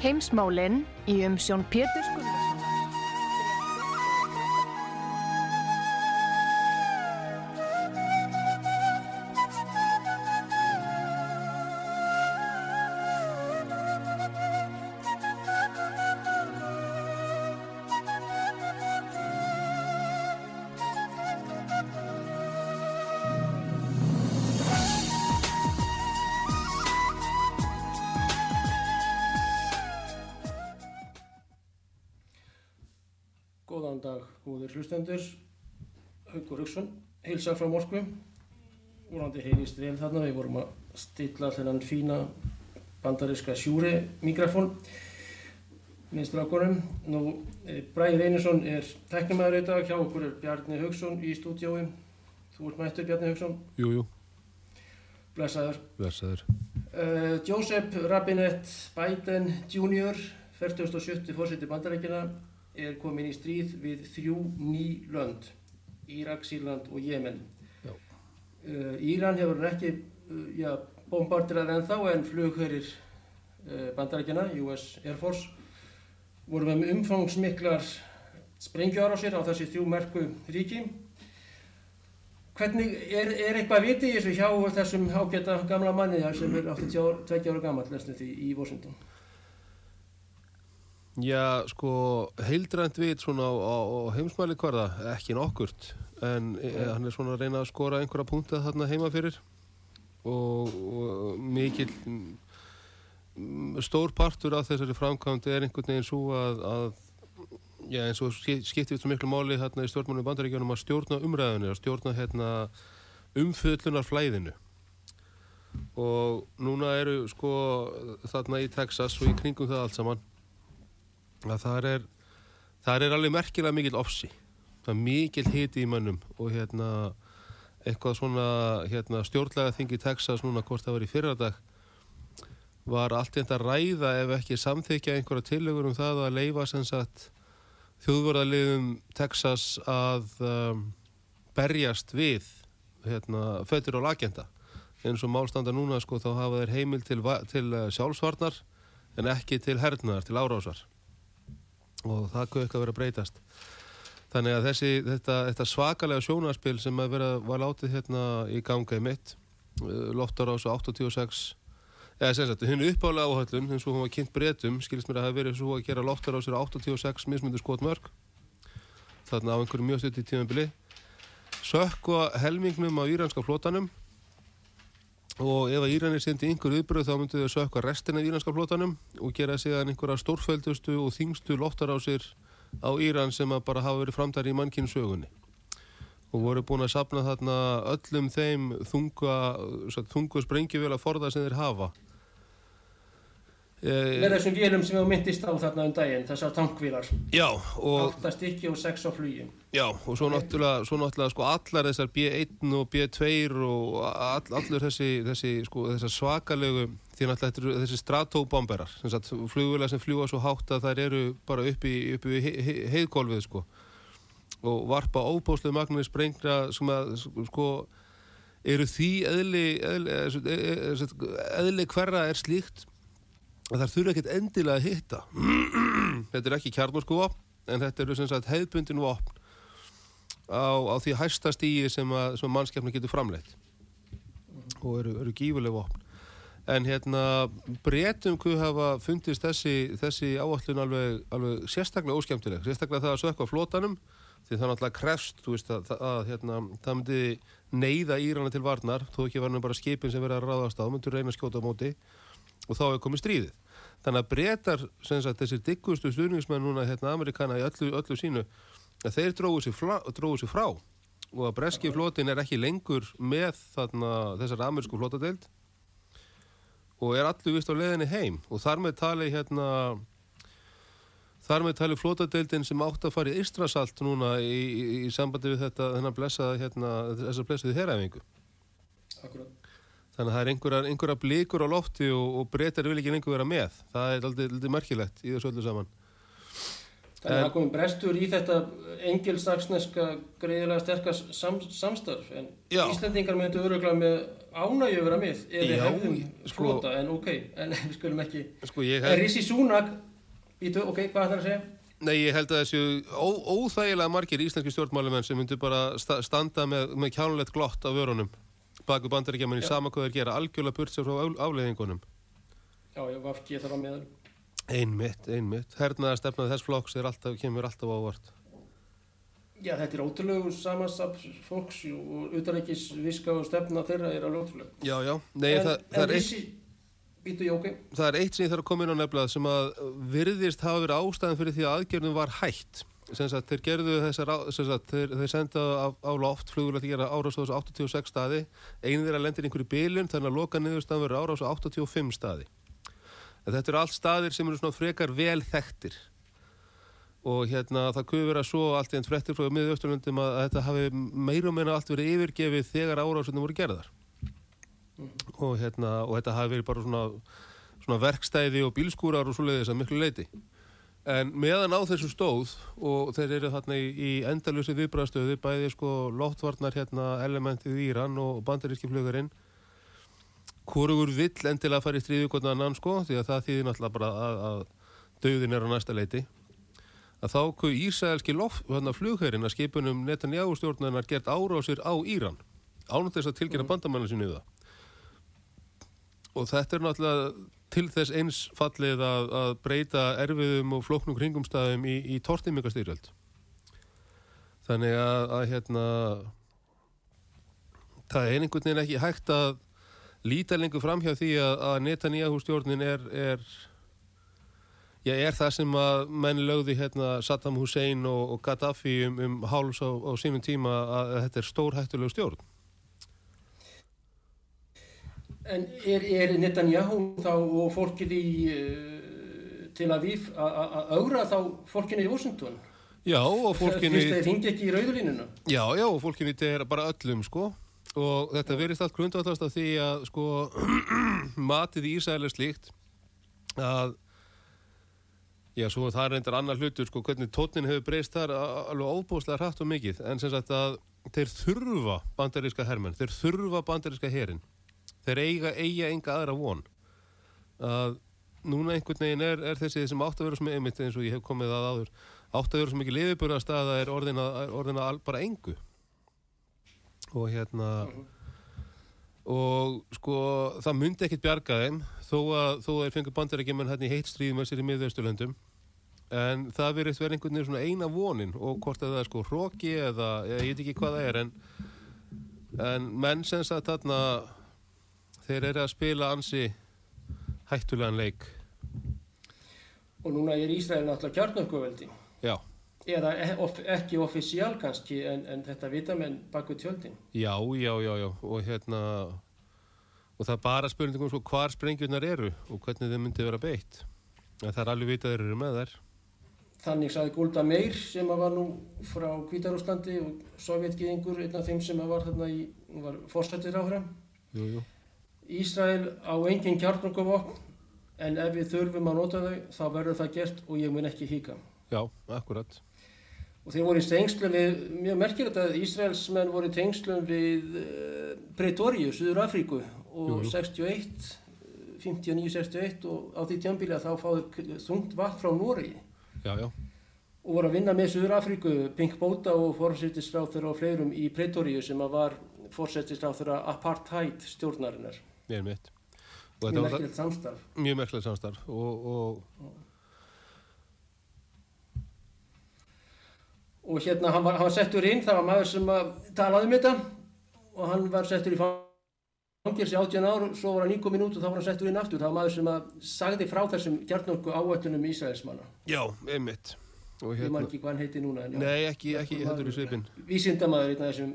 Heimsmálinn í umsjón Pétur Skuldarsson. Hlustendur. Haugur Hauksson, heilsa frá Moskvu. Úrandi heyrist vel þarna, við vorum að stilla þennan fína bandariska sjúri mikrofón með strákunum. Nú, eh, Bræði Einarsson er teknumæður í dag, hjá okkur er Bjarni Hauksson í stúdjói. Þú ert mættur Bjarni Hauksson, Jú, jú, blessaður. versaður. Uh, Joseph Robinette Biden Jr., 47. fórseti bandarækjana, er komin í stríð við þrjú ný lönd, Írak, Sýrland og Jemen. Uh, Íran hefur hann ekki uh, ja, bombardirað ennþá en flughörir uh, bandarækjana, US Air Force, voru með umfangsmiklar sprengjuárásir á þessi þrjú merku ríki. Hvernig er, er eitthvað viti í þessu hjá þessum ágæta gamla manni sem er 82 ára gammal því í Washington? Já, sko, heildrænt vit svona á, á, á heimsmæli hverða, ekki nokkurt, en e, hann er svona að reyna að skora einhverja punkta þarna heima fyrir. Og, og mikill mm, stór partur af þessari framkvæmd er einhvern veginn svo að, að já, eins og ski- skiptir við svo miklu máli hérna í stjórnmálum bandaríkjónum að stjórna umræðinu, að stjórna hérna umföllunar flæðinu og núna eru sko þarna í Texas og í kringum það allt saman að það er, það er alveg merkilega mikill ofsi. Það er mikill hiti í mönnum og hérna eitthvað svona hérna, stjórnlega þingi í Texas núna hvort það var í fyrradag var allt þetta að ræða ef ekki samþykja einhverja tillögur um það að leifa sem sagt þjóðvörðaliðum Texas að um, berjast við hérna, fötur og lagenda eins og málstanda núna sko þá hafa þeir heimil til, til uh, sjálfsvarnar en ekki til hernaðar, til árásar og það kökk að vera að breytast. Þannig að þessi, þetta, þetta svakalega sjónarspil sem að vera, var látið hérna í ganga í mitt loftar á þessu 86 eða sem sagt, hinn uppálega áhællun eins og hún var kynnt breytum, skilst mér að það verið svo að gera loftar á þessu 86 mismundu skotmörk. Þarna á einhverju mjög stutt í tímabili. Sökva helmingnum á íranska flótanum og ef að Íranir sendi einhver viðbröð þá myndu þau sökka restina af íranska flótanum og gera síðan einhverja stórfældustu og þingstu loftarásir á Íran sem að bara hafa verið framdæri í mannkinn sögunni og voru búin að sapna þarna öllum þeim þunga, þungu sprengjuvel að forða sem þeir hafa Með e, þessum vélum sem við myndist á þarna um daginn, þessar tankvílar, Já, og 8 stykki og 6 á flugi. Já, og svo náttúrulega, svo náttúrulega sko allar þessar B1 og B2 og all, allur þessi, þessi sko, svakalegu, því náttúrulega þessi stratóbomberar, flugvila sem fljúa svo hátt að þær eru bara upp í, upp heiðgólfið sko. Og varpa óbóðslega magnir sprengra sem að sko eru því eðli, eðli, eðli, eðli hverra er slíkt að það þurfa ekkert endilega að hitta. þetta er ekki kjarnorku vopn, en þetta eru sem sagt hefðbundin vopn á, á því hæsta stíi sem, sem mannskjafna getur framleitt og eru, eru gífuleg vopn. En hérna breytum hvað hafa fundist þessi, þessi áallun alveg, alveg sérstaklega óskemmtileg, sérstaklega það að sökka flótanum því það náttúrulega krefst, veist, að, að, hérna, það myndi neyða Írana til varnar, þó ekki var hann bara skipin sem verið að ráðast á, myndur reyna að skjóta á móti og þá er komið stríðið. Þannig að breytar, þessir diggustu stuðningsmenn núna, hérna, Amerikana í öllu, öllu sínu, að þeir dróðu sér, sér frá og að breski flotin er ekki lengur með þarna þessar amerísku flotadeild og er allu vist á leiðinni heim og þar með tali hérna þar með tali flotadeildin sem átt að fara í Ístrasalt núna í, í, í sambandi við þetta þennan blessaða hérna þessar blessaði heræfingu Akkurat. Þannig að það er einhverjar, einhverjar blikur á lofti og, og breytar vil ekki lengur vera með. Það er aldrei, merkilegt í þessu öllu saman. Þannig að það komið brestur í þetta engilsaksneska greiðilega sterkast sam, samstarf. En Já. Íslandingar myndu öruglega með ánægju vera með Já, hefðum sko- flota en ok, en við skulum ekki sko En held, Rissi Súnak Ítu, ok, hvað ætlar að segja? nei, ég held að þessu ó, óþægilega margir íslenski stjórnmálumenn sem myndu bara sta, standa með, með kjánulegt glott á vörunum baku bandaríkjaman í Já. sama hvað þeir gera algjörlega burt sér frá afleiðingunum. Já, var ekki þar á meðal einmitt, einmitt, hernaða stefnað þess flokks er alltaf, kemur alltaf ávart Já, þetta er ótrúlegu samansap fólks og utanleikis viska og stefna þeirra er alveg ótrúlega já, já, nei, En, það, það er eitt já, ok. Það er eitt sem ég þarf að koma inn á nefnilega sem að virðist hafa verið ástæðan fyrir því að aðgerðum var sem sagt, þeir gerðu þessar sagt, þeir, þeir senda á, á loft flugulega að gera árás á þessu 86 staði. Einu þeirra lendir einhverju bilun þannig að loka niðurstaðan verður árás á 85 staði. En þetta eru allt staðir sem eru svona frekar vel þekktir. Og hérna það kuður vera svo allt í enn frettir frá miðausturlundum að, að þetta hafi meira og meina allt verið yfirgefið þegar árásundum voru gerðar. Og, hérna, og þetta hafi verið bara svona, svona verkstæði og bílskúrar og svoleiðis að miklu leiti. En meðan á þessu stóð og þeir eru þarna í, í endalusi viðbræðstöðu, bæði sko loftvarnar hérna elementið í Íran og bandaríski flugurinn, hvorugur vill endilega fara í stríðu hvernig annan sko, því að það þýðir náttúrulega bara að, að döðin er á næsta leiti. Að þá kuð loft, hérna flugherinn að skipunum Netanyahu stjórnarinnar gert árásir á Íran, ánum þess að tilkynna bandamannu sinni það og þetta er náttúrulega til þess eins fallið að, að breyta erfiðum og flóknum kringumstæðum í, í tortimingastyrjöld þannig að, að hérna það er einhvern veginn ekki hægt að líta lengur fram hjá því að, að Netanyahu stjórnin er, er já, er það sem að menn lögði hérna Saddam Hussein og, og Gaddafi um, um háls á, á sínum tíma að þetta er stórhættuleg stjórn En er, er Netanyahu þá og fólkið í uh, Tel Aviv að- augra þá fólkinu í Washington? Já, og Fyrst þeir fengi ekki í rauðulínuna? Já, já, og fólkinni þetta er bara öllum, sko og þetta verist allt grundvallast af því að sko matið í Ísæl er slíkt að já, svo það er reyndar annar hlutur sko, hvernig tónin hefur breyst þar alveg óbúslega hratt og mikið, en sem sagt að þeir þurfa bandaríska hermenn þeir þurfa bandaríska herin þeir eiga, eiga enga aðra von. Að núna einhvern veginn er, er þessi sem átt að vera sem einmitt eins og ég hef komið að áður átt að vera mikið liðbúra staða er orðina, er orðina al- bara engu. Og hérna og sko það myndi ekkit bjarga þeim þó að, þó að þeir fengur bandarækjumenn hérna í heitt stríð með sér í miðausturlöndum. En það verið verið einhvern veginn svona eina vonin og hvort að það er sko hróki eða ég veit ekki hvað það er en, en menn sem sagt þarna þeir eru að spila ansi hættulegan leik Og núna er Ísrael náttúrulega kjarnarkuveldi. já, Eða e- ekki offisíal kannski en, en þetta vita menn baku tjöldin. já, já, já, já og hérna og það er bara spurningum sko hvar sprengjurnar eru og hvernig þeim myndi vera beitt en það er alveg vitað þeir eru með þær Þannig sagði Gulda Meir sem var nú frá Kvítarúslandi og sovjetgiðingur, einn af þeim sem var þarna í, var fórsættir áfram. jú, jú. Ísrael á engin kjarnarkuvopn en ef við þurfum að nota þau þá verður það gert og ég mun ekki híka. já, akkurat Og þeir voru í tengslum við, mjög merkilegt að Ísraelsmenn voru í tengslum við uh, Pretoríu, Suður Afríku og Jú, jú. 61, 59-61 og á því tjambili að þá fáðu þungt vatn frá Nóri já, já, og voru að vinna með Suður Afríku, Pink Bóta og fórsettisráþur og fleirum í Pretoríu sem að var fórsettisráþur apartheid stjórnarinnar. Mér mitt og Mjög þetta merkilegt samstarf. mjög merkilegt samstarf og, og og hérna hann var, hann var settur inn, það var maður sem að talaði um þetta. Og hann var settur í fangilsi 18 ár, svo var hann nýkomin út og þá var hann settur inn aftur, það var maður sem sagði frá þessum gjarnorku áætlunum Ísraelsmanna. já, einmitt. Og ég man hérna, ekki hvað hann heiti núna nei ekki, ekki heldur í svipin vísindamaður einn af þessum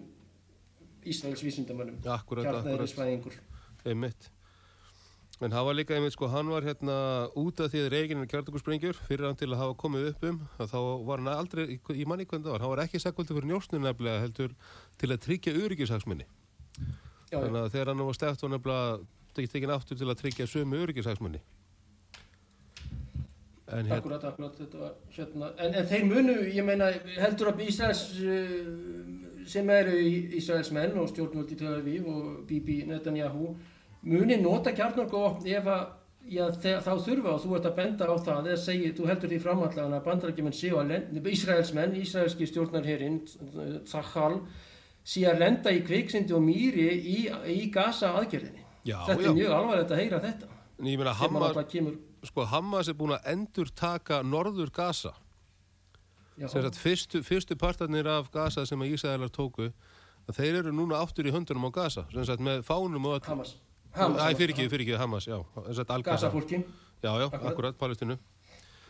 Ísraels vísindamönnum akkurat, akkurat, einmitt. En það var líka einmitt sko, hann var hérna út af því að reygin er kjartakursprengjur fyrir hann til að hafa komið upp um að þá var hann aldrei, í- í manni hvernig það var hann var ekki sekvöldu fyrir njósnu nefnilega heldur til að tryggja já, þannig að þegar hann var steft var nefnilega tekið tekin aftur til að tryggja sömu öryggishagsminni en hérna akkurat, akkurat var, hérna, en, en þeir munu, ég meina heldur að Ísraels uh, sem eru í- Ísraels menn og stjórnvöld í Tel Aviv og Bibi Netanyahu muni nota kjarnorku ef að Já, þá þurfa og þú ert að benda á það eða segir, þú heldur því framallan að bandarækjumenn séu að lenda, Ísraelsmenn, Ísraelski stjórnarherinn, Zahal sé að lenda í kviksindi og mýri í, í Gaza aðgerðinni. já, þetta já, er mjög alvarlegt að heyra þetta. en ég meina Hamas, kemur, sko Hamas er búin að endur taka norður sem sagt fyrstu, fyrstu partarnir af Gaza sem að Ísæðalar tóku þeir eru núna áttur í höndunum á sem sagt með fánum og öll Hamas. Æ, fyrir ekki, fyrir ekki, Hamas, já Al-Gaza, Gaza-fólki. já, já, Akkurat. Palestínu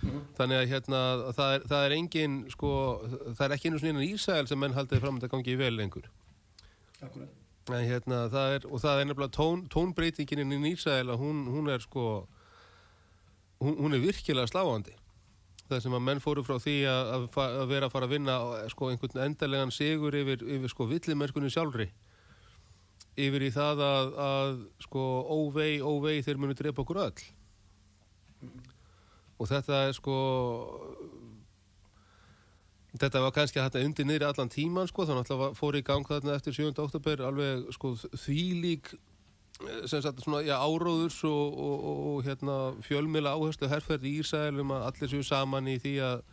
Mhm. þannig að hérna það er, það er engin, sko það er ekki einu svona Ísæl sem menn haldið fram að það gangi vel lengur Akkurat. en hérna það er, og það er nefnilega tón, tónbreytingin inn í Ísæl að hún, hún er sko hún, hún er virkilega sláandi það sem að menn fóru frá því að, að, vera að fara að vinna sko, einhvern endarlegan sigur yfir, yfir sko, villimennskunni sjálfri yfir í það að, að sko, óvei, óvei þeir munu drepa okkur öll og þetta er sko þetta var kannski að undir niðri allan tíman sko, þannig að það fór í gang þarna eftir 7. oktober alveg sko þvílík sem sagt svona, já, áróðurs og, og, og, og hérna, fjölmila áherslu herrferð í Ísæl um að allir séu saman í því að,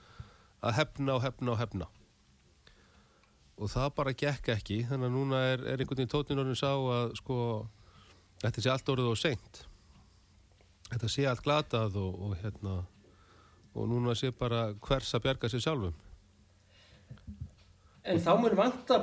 að hefna og hefna og hefna og það bara gekk ekki. Þannig að núna er, er einhvern veginn tóttin orðin sá að sko þetta sé allt orðið og seint. Þetta sé allt glatað og, og hérna og núna sé bara hvers að bjarga sér sjálfum En þá mun vanta,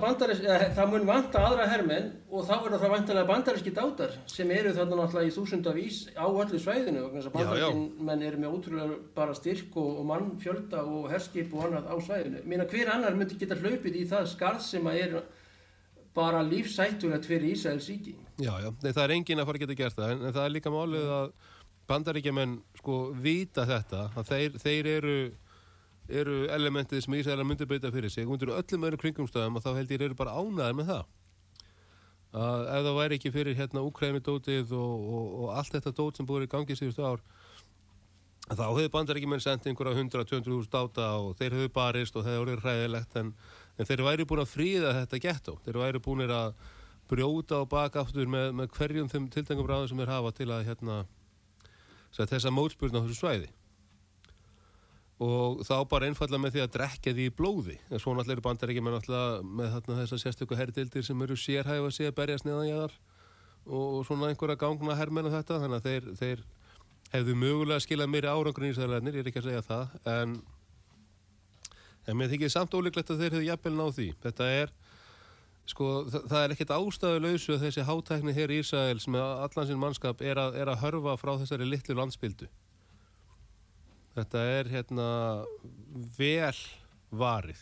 mun vanta aðra hermenn og þá verður það vantilega bandaríski dátar sem eru þarna náttúrulega í þúsundavís á öllu svæðinu vegna þess að Já, já. bandaríkin menn eru með ótrúlega bara styrk og, og mannfjölda og herskip og annað á svæðinu. Meina hver annar myndi geta hlaupið í það skarð sem að er bara lífsættulegt fyrir Ísraels ríki. Já, já, Nei, það er enginn að fara að geta gert það en, en það er líka málið að bandaríkjamenn sko vita þetta að þeir, þeir eru eru elementið sem Ísælar myndir breyta fyrir sig undir öllum öðrum kringumstöðum og þá held ég eru bara ánæðar með það. Að ef það væri ekki fyrir hérna Úkræmi dótið og, og, og allt þetta dót sem búið í gangi síðustu ár þá hefur bandaríkjumenn sendt einhverja 100-200 hús dáta og þeir hefur barist og það hefur orðið hræðilegt en, en þeir væri búin að fríða þetta gettó. Þeir væri búin að brjóta og baka aftur með, með hverjum þeim tiltengum ráðum sem þeir hafa til að hérna, sæt, þessa mótspurna á þessu svæði og þá bara einfallega með því að drekja því í blóði. En svo náttúrulega eru bandaríkjumenn náttúrulega með þarna þessar sérstöku herdildir sem eru sérhæfa sig að berjast neðan jáðar og svona einhverja gangna hermenn og þetta. Þannig að þeir, þeir hefðu mögulega skilað meiri árangur í Ísraelarnir, ég er ekki að segja það. En, en mér þykir samt ólíklegt að þeir hefðu jafnvel náð því. Þetta er sko, það, það er ekkert ástæðu lausu að þessi hátækni hér í Ísraels með allan sinn mannskap er að, er að hörfa frá þessari litlu landsbyldu þetta er hérna vel varið.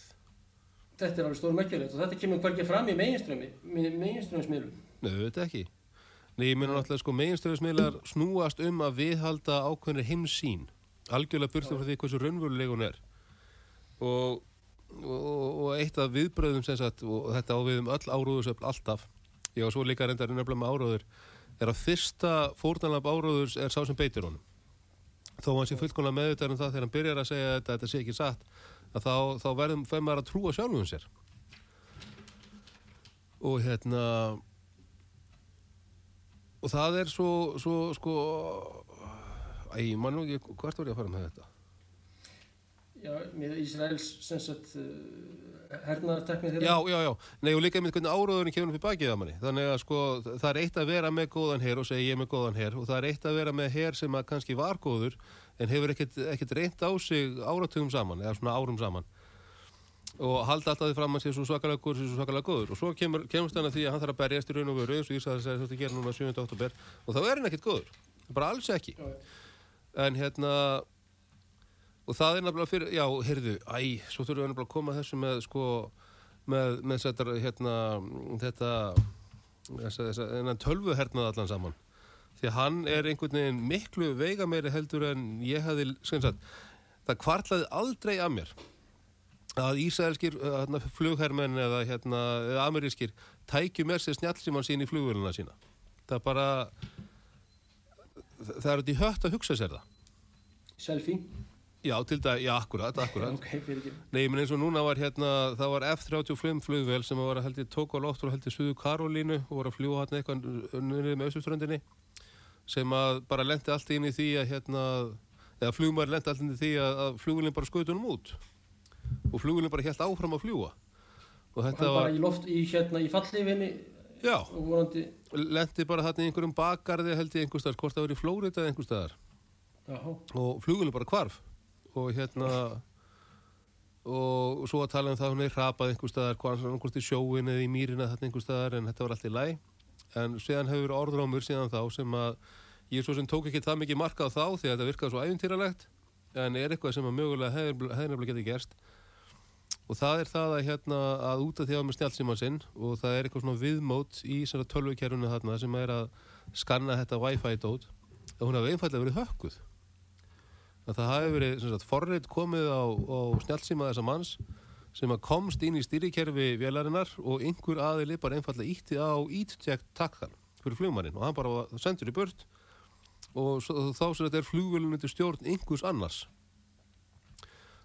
Þetta er alveg stór merkjulegt og þetta kemur hvergi fram í meginströmi, meginströmsmiðlum. Nei, þetta ekki. Nei, ég meina náttúrulega sko meginstöðusmiðlar snúast um að viðhalda ákveðnir heimsýn. Algjörlega burtu frá því hversu raunveruleg hún er. Og, og, og eitt af viðbröðum sem sagt, og þetta á við um öll áróðursöfl alltaf, ég var svo líka reyndar nefnilega með áróður, er að fyrsta fórnalab áróðurs er sá sem beitir honum þó hann sé fullkomlega meðvitað um það þegar hann byrjar að segja þetta, þetta sé ekki satt að þá, þá verðum fem maður að trúa sjálfum sér. Og hérna og það er svo, svo sko æ, mann nú ekki, hvert var ég að fara með þetta Já, með Ísraels sem sagt uh, hernaðartekni þeirra. já, já, já, nei og líka einmitt hvernig áróðurinn kemur upp í bakið að manni. Þannig að sko það er eitt að vera með góðan her og segja ég er með góðan her og það er eitt að vera með her sem að kannski var góður en hefur ekkert, ekkert reynt á sig áratugum saman eða svona árum saman. Og halda alltaf því fram að sé svo svakalega góður sé svo svakalega góður. Og svo kemur, kemur stanna því að hann þarf að berjast í raun og veru eins og Ísrael segir þetta að gera núna 7. oktober og þá er hann ekkert góður. Bara alls ekki. En hérna og það er nefnilega fyrir, já, heyrðu, æ, svo þurfum við nefnilega að koma þessu með, sko, með, með þetta, hérna, þetta, þessa, þessa, þennan tölvuhernað allan saman. Því að hann er einhvern veginn miklu veigameiri heldur en ég hefði, sem sagt, það kvartlaði aldrei að mér að Ísraelskir hérna, flughermenn eða hérna, amerískir tækju með sér snjálfsíman sín í flugvöluna sína. Það er bara, það er út í hött að hugsa sér það. Selfie. Já, til dag, já, akkurat, akkurat. Ok, fyrir ekki. Nei, menn eins og núna var hérna, það var F-35 flugvél sem var að heldur tók á loft og heldur Suðu Karolínu og voru að fljúa hérna eitthvað unnið með Össuströndinni sem að bara lendi allt inn í því að hérna, eða flugmar lendi allt inn í því að, að flugvélinn bara skaut honum út. Og flugvélinn bara helt áfram að fljúa og Og hann þetta bara var, í loft, í hérna, í fallifinni já, og vorandi, lendi bara þarna í einhverjum bakgarði held ég einhverstaðar, hvort það var í Flórida eða einhverstaðar jáhá, og flugvélinn bara hvarf og hérna og svo að tala um það hún er hrapað einhver staðar, hvort í sjóin eða í mýrina þetta einhver staðar en þetta var allt í læ en síðan hefur orðrámur síðan þá sem að ég svo sem tók ekki það mikið marka á þá því að þetta virkaði svo æfintýralegt en er eitthvað sem að mögulega hefði nefnilega getið gerst. Og það er það að hérna að út af því að með snjálfsíman sinn og það er eitthvað svona viðmót í svona tölvukerfunu þarna sem er að skanna þetta wifi dót að hún hafi einfallega verið hökkuð að það hafi verið forrið komið á, á snjálfsíma þessa manns sem að komst inn í stýrikerfi vélarinnar og einhver aðili bara einfallega ítti á ítjækt takkan fyrir flugmannin og hann bara sendur í burt og svo, þá sem þetta er flugvélunni til stjórn einhvers annars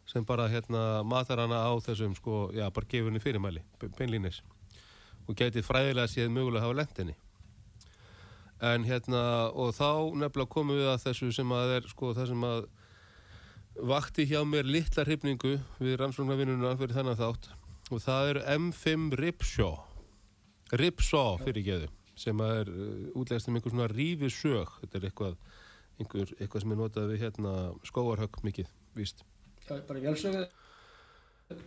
sem bara hérna matar hana á þessum sko, já, bara gefur henni fyrirmæli, beinlínis og gæti fræðilega séð mögulega að hafa lent henni. En hérna og þá nefnilega komum við að þessu sem að er sko það sem að vakti hjá mér litla hrifningu við rannsóknarvinnuna fyrir þennan þátt. Og það er M5 Ripsaw Ripsaw fyrir geðu sem er uh, útlegast um einhver svona rífisög þetta er eitthvað, einhver, eitthvað sem er notað við hérna skóarhögg mikið, víst. Já, bara í vélsögu,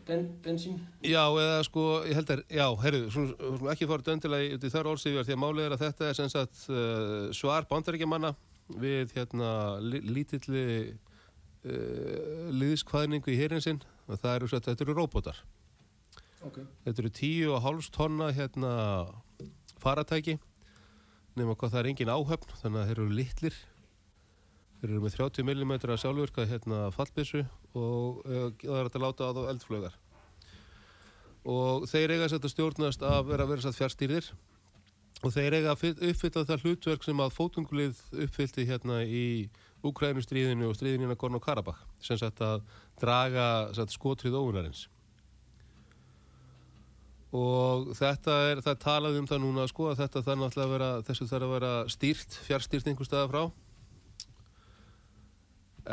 ben, bensín, Já, eða sko, ég held að, já, herru, svona, ekki fara döndilega í þar orðsifjar því að málið er að þetta er sem sagt uh, svar bandaríkjamanna við hérna li, lítilli uh, liðskvæðningu í hérinn sinn og það eru, þetta eru róbótar. ok, Þetta eru tíu og hálfs tonna hérna faratæki nema hvað það er engin áhöfn þannig að þeir eru litlir. Þeir eru með 30 mm sjálfurka hérna fallbissu og uh, það er að láta á þá eldflögar og þeir eiga að stjórnast að vera að vera satt fjárstýrðir og þeir eiga að fyll- uppfylla það hlutverk sem að fótungulið uppfyllti hérna í Úkrænustríðinu og stríðinu í Gorno-Karabakh sem sagt að draga sagt, skotrið óvunarins og þetta er, það er talað um það núna sko að þetta þarf náttúrulega að vera þessu þarf að vera stýrt, fjárstýrt einhver staða frá.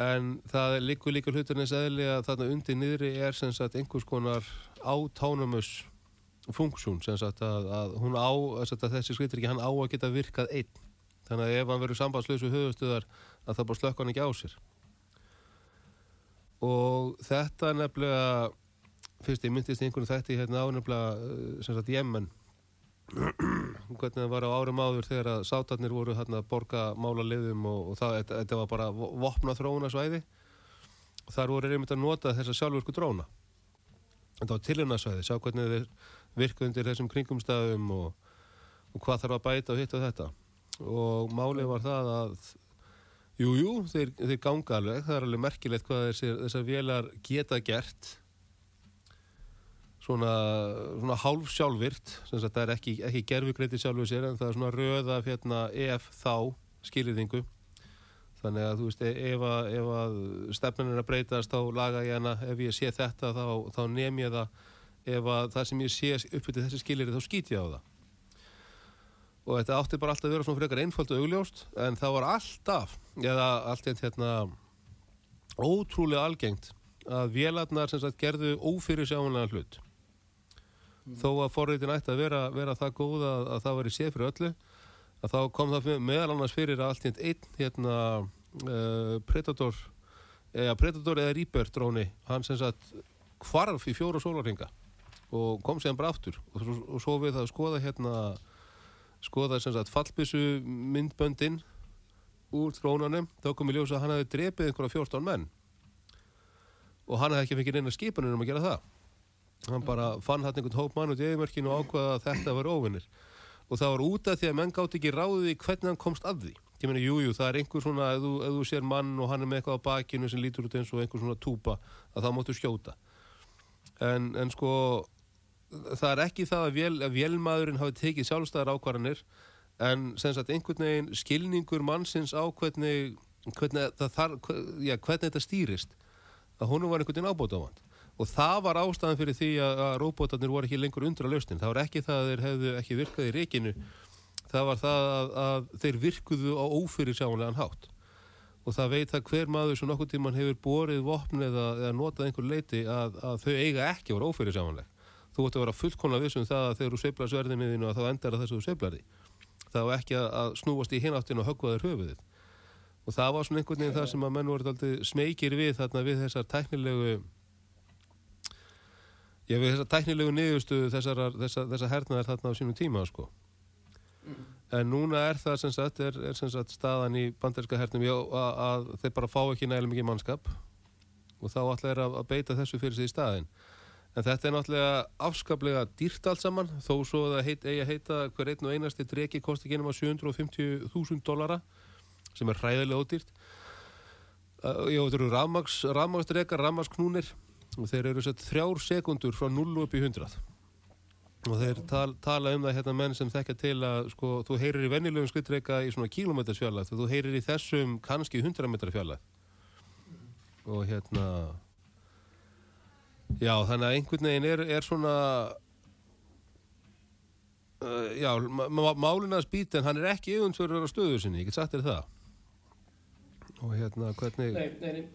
En það er líka líka hluturins eðli að þarna undir niðri er sem sagt einhvers konar autonomous funksjón sem sagt að, að hún á að þessi skritur ekki hann á að geta virkað einn þannig að ef hann verður sambandslösu höfustöðar að það bara slökk hann ekki á sér. Og þetta nefnilega fyrst ég myndist í einhvern þætti hérna ánefnilega uh, sem sagt Jemen. Hvernig það var á árum áður þegar að sátarnir voru hérna að borga mála liðum og, og það, þetta, þetta var bara vo- vopna þróuna svæði og þar voru einmitt að nota þessa sjálfurku dróna. Þetta var tilhörnarsvæði, sjá hvernig þeir virka undir þessum kringumstæðum og, og hvað þarf að bæta og hitt og þetta og málið var það að jújú, jú, þeir, þeir ganga alveg. Það er alveg merkilegt hvað þessir, þessar vélar geta gert. Svona, svona hálf sjálfvirt það er ekki, ekki gerfugreiti sjálfu sér en það er svona röð af hérna ef þá skilirðingu þannig að þú veist e- ef að, að stefnan er að breytast þá laga ég hana. Ef ég sé þetta þá, þá nefn ég það. Ef að það sem ég sé uppfyrir þessi skilirði þá skýt ég á það og þetta átti bara alltaf að vera svona frekar einfalt og augljóst en það var alltaf eða allt hérna ótrúlega algengt að vélarnar sem sagt gerðu ófyrir sjáanlega hlut þó að forritin ætti að vera, vera það góð að, að það væri séð fyrir öllu að þá kom það meðal annars fyrir allt hérna einn hérna uh, Predator eða Predator eða Reaper dróni hann sem sagt hvarf í fjóra sólarringa og kom séðan bara aftur. Og, svo- og svo við það að skoða hérna skoða sem sagt fallbissu myndböndin úr drónanum þá kom í ljós að hann hefði drepið einhverja 14 menn. Og hann hefði ekki fengið neina skipanir um að gera það. Hann bara fann hann einhvern hóp mann út í eðimörkinu og ákvaða að þetta var óvinnir. Og það var út af því að menn gátt ekki ráðið í hvernig hann komst að því. Ég meina, jújú, jú, það er einhver svona ef þú, ef þú sér mann og hann er með eitthvað á bakinu sem lítur út eins og einhver svona túpa að það máttu skjóta. En, en sko það er ekki það að, vél, að vélmaðurinn hafi tekið sjálfstæðar ákvarðanir en sem sagt einhvern veginn skilningur mannsins á hvernig hvernig, þar, já, hvernig þetta stýrist að honum var einhvern veginn ábóta á hann og það var ástæðan fyrir því að, að róbótarnir voru ekki lengur undra lausnin. Það var ekki það að þeir hefðu ekki virkað í reikinu það var það að, að þeir virkuðu á ófyrir sjáanlegan hátt. Og það veit að hver maður sem nokkur tíman hefur borið vopn eða, eða notað einhver leiti að, að þau eiga ekki vera ófyrir sjáanleg þú ætti að vera fullkonlega vissum það að þegar þú sveiflar sverðinni þínu og þá endar það þess að þú sveiflar því. Það var ekki að snúast í hináttin og höggva þér höfuðið. Og það var svona einhvern veginn það sem að menn voru smekir við þarna við þessar tæknilegu ég við þessar tæknilegu niðurstu þessar, þessar, þessar hernaðar þarna á sínum tíma sko. Mm. en núna er það sem sagt, er, er sem sagt staðan í banderska hernum að, að þeir bara fá ekki nægilega mikið mannskap. Og þá ætla er að, að beita þessu fyrir sig í staðin en þetta er náttúrulega afskaplega dýrt allt saman þó svo að heit, eigi að heita hver einn og einasti dregi kosti ekki nema 750.000 dollara sem er hræðilega ódýrt. Uh, já þetta eru rafmagsdrekar, rafmagsknúnir og þeir eru sett þrjár sekundur frá 0 upp í 100 og þeir tal, tala um það hérna menn sem þekka til að sko þú heyrir í vennilegum skrittreika í svona kílometersfjallat og þú heyrir í þessum kannski 100 metrar fjallat og hérna já þannig að einhvern veginn er, er svona uh, já málin að spýta en hann er ekki yfirnsverður á stöðu sinni, ég get sagt þér það. Og hérna hvernig Nei, nei, nei.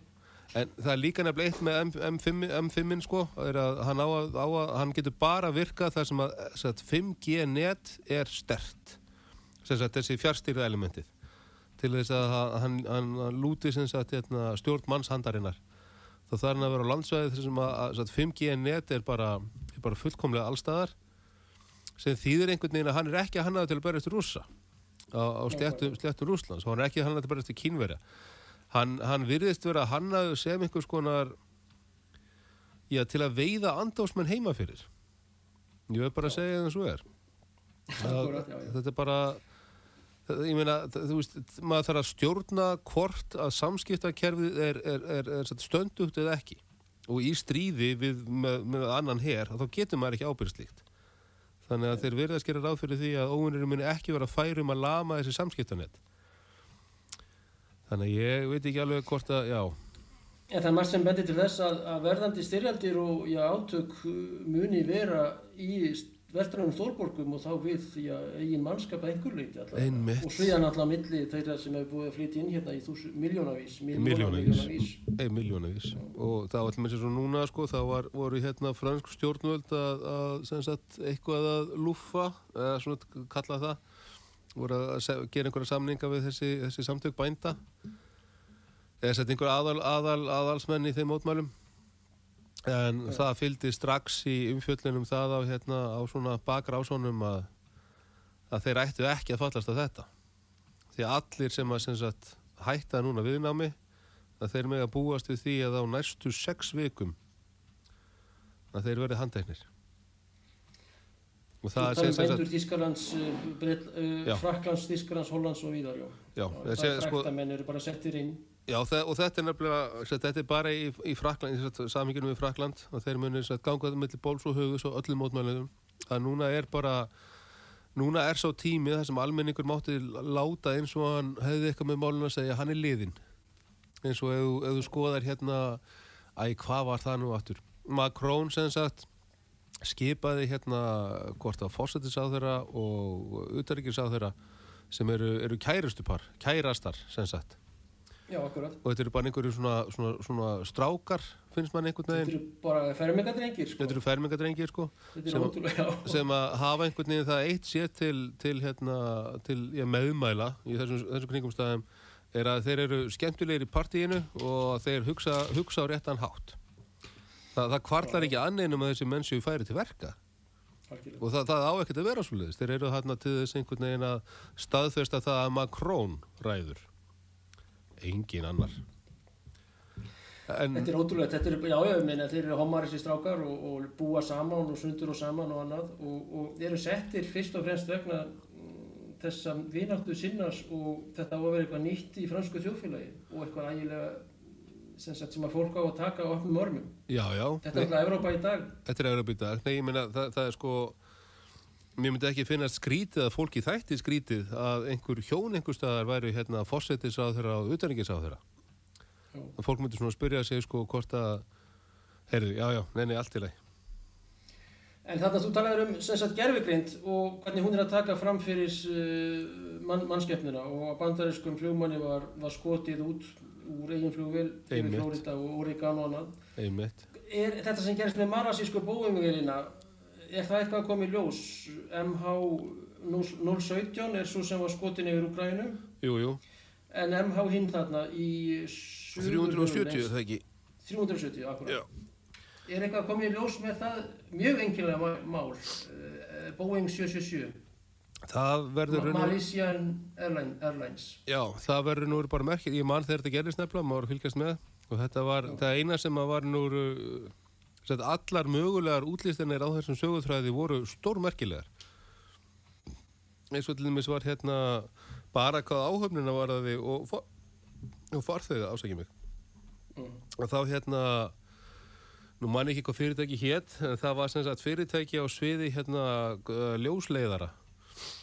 En það er líka nefnilega eitt með M5, M5 sko, að hann, á að, á að, hann getur bara virka þar sem að, að 5G net er stert, sagt, þessi fjárstýrða elementið, til þess að hann, hann lúti sagt, hérna, stjórn mannshandarinnar. Þá þarf að vera á landsvæði þar sem að 5G net er bara, er bara fullkomlega allstæðar, sem þýðir einhvern veginn að hann er ekki að hannaði til að berjast rúsa á, á sléttum Rúslands og hann er ekki að hannaði til að berjast í kínverja. Hann, hann virðist vera að hannaðu sem einhvers konar já, til að veiða andásmenn heima fyrir. Ég veit bara að segja það eins og er. Þetta er bara ég meina, þú veist, maður þarf að stjórna hvort að samskiptakerfið er, er, er, er stöndugt eða ekki. Og í stríði við, með, með annan her, þá getur maður ekki ábyrgslíkt þannig að þeir verða að skera ráð fyrir því að óvinnurinn muni ekki vera færum að lama þessi samskiptanett þannig að ég veit ekki alveg hvort að, já. En það er margt sem bendir til þess að, að verðandi styrjaldir og já, átök uh, muni vera í verðrænum stórborgum og þá við já, eigin mannskap að einhver leiti Einmitt. og sviðan alltaf milli þeirra sem hefur búið að flytja inn hérna í þús, miljónavís miljónavís Ei, miljónavís og það var alltaf sér svo núna sko, þá var, voru hérna fransk stjórnvöld að, að sagt, eitthvað að lúfa eða svona kalla það voru að gera einhverja samninga við þessi, þessi samtök bænda eða setja einhver aðal, aðal, aðalsmenn í þeim mótmælum en ja. það fylgdi strax í umfjöldinum það á, hérna, á svona bakrásónum að, að þeir ættu ekki að fallast af þetta því að allir sem að sem sagt, hætta núna viðnámi að þeir með að búast við því að á næstu sex vikum að þeir verið handeknir og það er sem sagt Þískalands, uh, Fraklands, Þískalands, Hollands og víðar já. Já, það er fraktamenn eru bara settir inn Já og þetta er nefnilega þetta er bara í, í Frakland samíkjum við Frakland og þeir munir gangaði mellir bóls og hugus og öllum mótmælum að núna er bara núna er svo tímið þar sem almenningur mátti láta eins og hann hefði eitthvað með málun að segja hann er liðinn. Eins og ef, þú skoðar hérna æg hvað var það nú aftur? Macron sem sagt skipaði hérna hvort að fósættisáþurra og utaríkirsáþurra sem eru, eru kærustupar, kærastar sem sagt Já, akkurat og þetta eru bara einhverju svona, svona, svona strákar finnst mann einhvern veginn? Þetta eru bara fermingadrengir sko. Þetta eru fermingadrengir sko sem, ótrúlega, sem að hafa einhvern veginn það eitt sér til, til, hérna, til já, meðmæla í þessum, þessum kringumstæðum er að þeir eru skemmtilegir í partíinu og þeir hugsa, hugsa á réttan hátt. Það, það kvartlar ekki anninum að þessi mennsju færi til verka. Algjörlega. og það, það á ekkert að vera svolítið þeir eru hérna til þess einhvern veginn að staðfesta það að Macron ræður engin annar En, Þetta er ótrúlega, þetta er, já, ég meina, þeir eru homarissi strákar og, og búa saman og sundur og saman og annað og, og eru settir fyrst og fremst vegna mm, þessa vináttu sinnars og þetta á að vera eitthvað nýtt í fransku þjóðfélagi og eitthvað ægilega sem, sem að fólk á að taka á opnum örmum. já, já, Þetta er alltaf Evrópa í dag. þetta er Evropa í dag. Nei, ég meina, það, það er sko, mér myndi ekki finnast skrítið að fólki þætti skrítið að einhver hjón einhver staðar væri hérna fórsetisráðherra og utanrikiðsráðherra. Að fólk myndi svona spyrja sig sko hvort að heyrðu, já, já, nei, nei, allt í lagi En þarna þú talaður um sem sagt gerfigrind og hvernig hún er að taka fram fyrir uh, mann, mannskeppnina og að bandariskum flugmanni var, var skotið út úr eigin yfir Einmitt. Flórida og Oregon og annað. Er þetta sem gerist með marasísku bóingvélina, er það eitthvað að koma í ljós? MH017 er svo sem var skotin yfir Ukrænum jú, jú en MH hinn þarna í 370, er það ekki 370, akkurat. Já. Er eitthvað að koma í ljós með það mjög engilega mál, uh, Boeing 777, það verður Malaysian Airline, Airlines. já, það verður nú bara merkir ég man þegar þetta gerðist nefnilega, maður fylgjast með og þetta var, það eina sem að var nú uh, sett, allar mögulegar útlistinir á þessum sögutræði voru stórmerkilegar. Eins og til dæmis var hérna bara hvað áhöfnina var að þið og, og farþega ásækja mig. Mm. og þá hérna nú man ekki hvað fyrirtæki hétt en það var sem sagt fyrirtæki á sviði hérna ljósleiðara.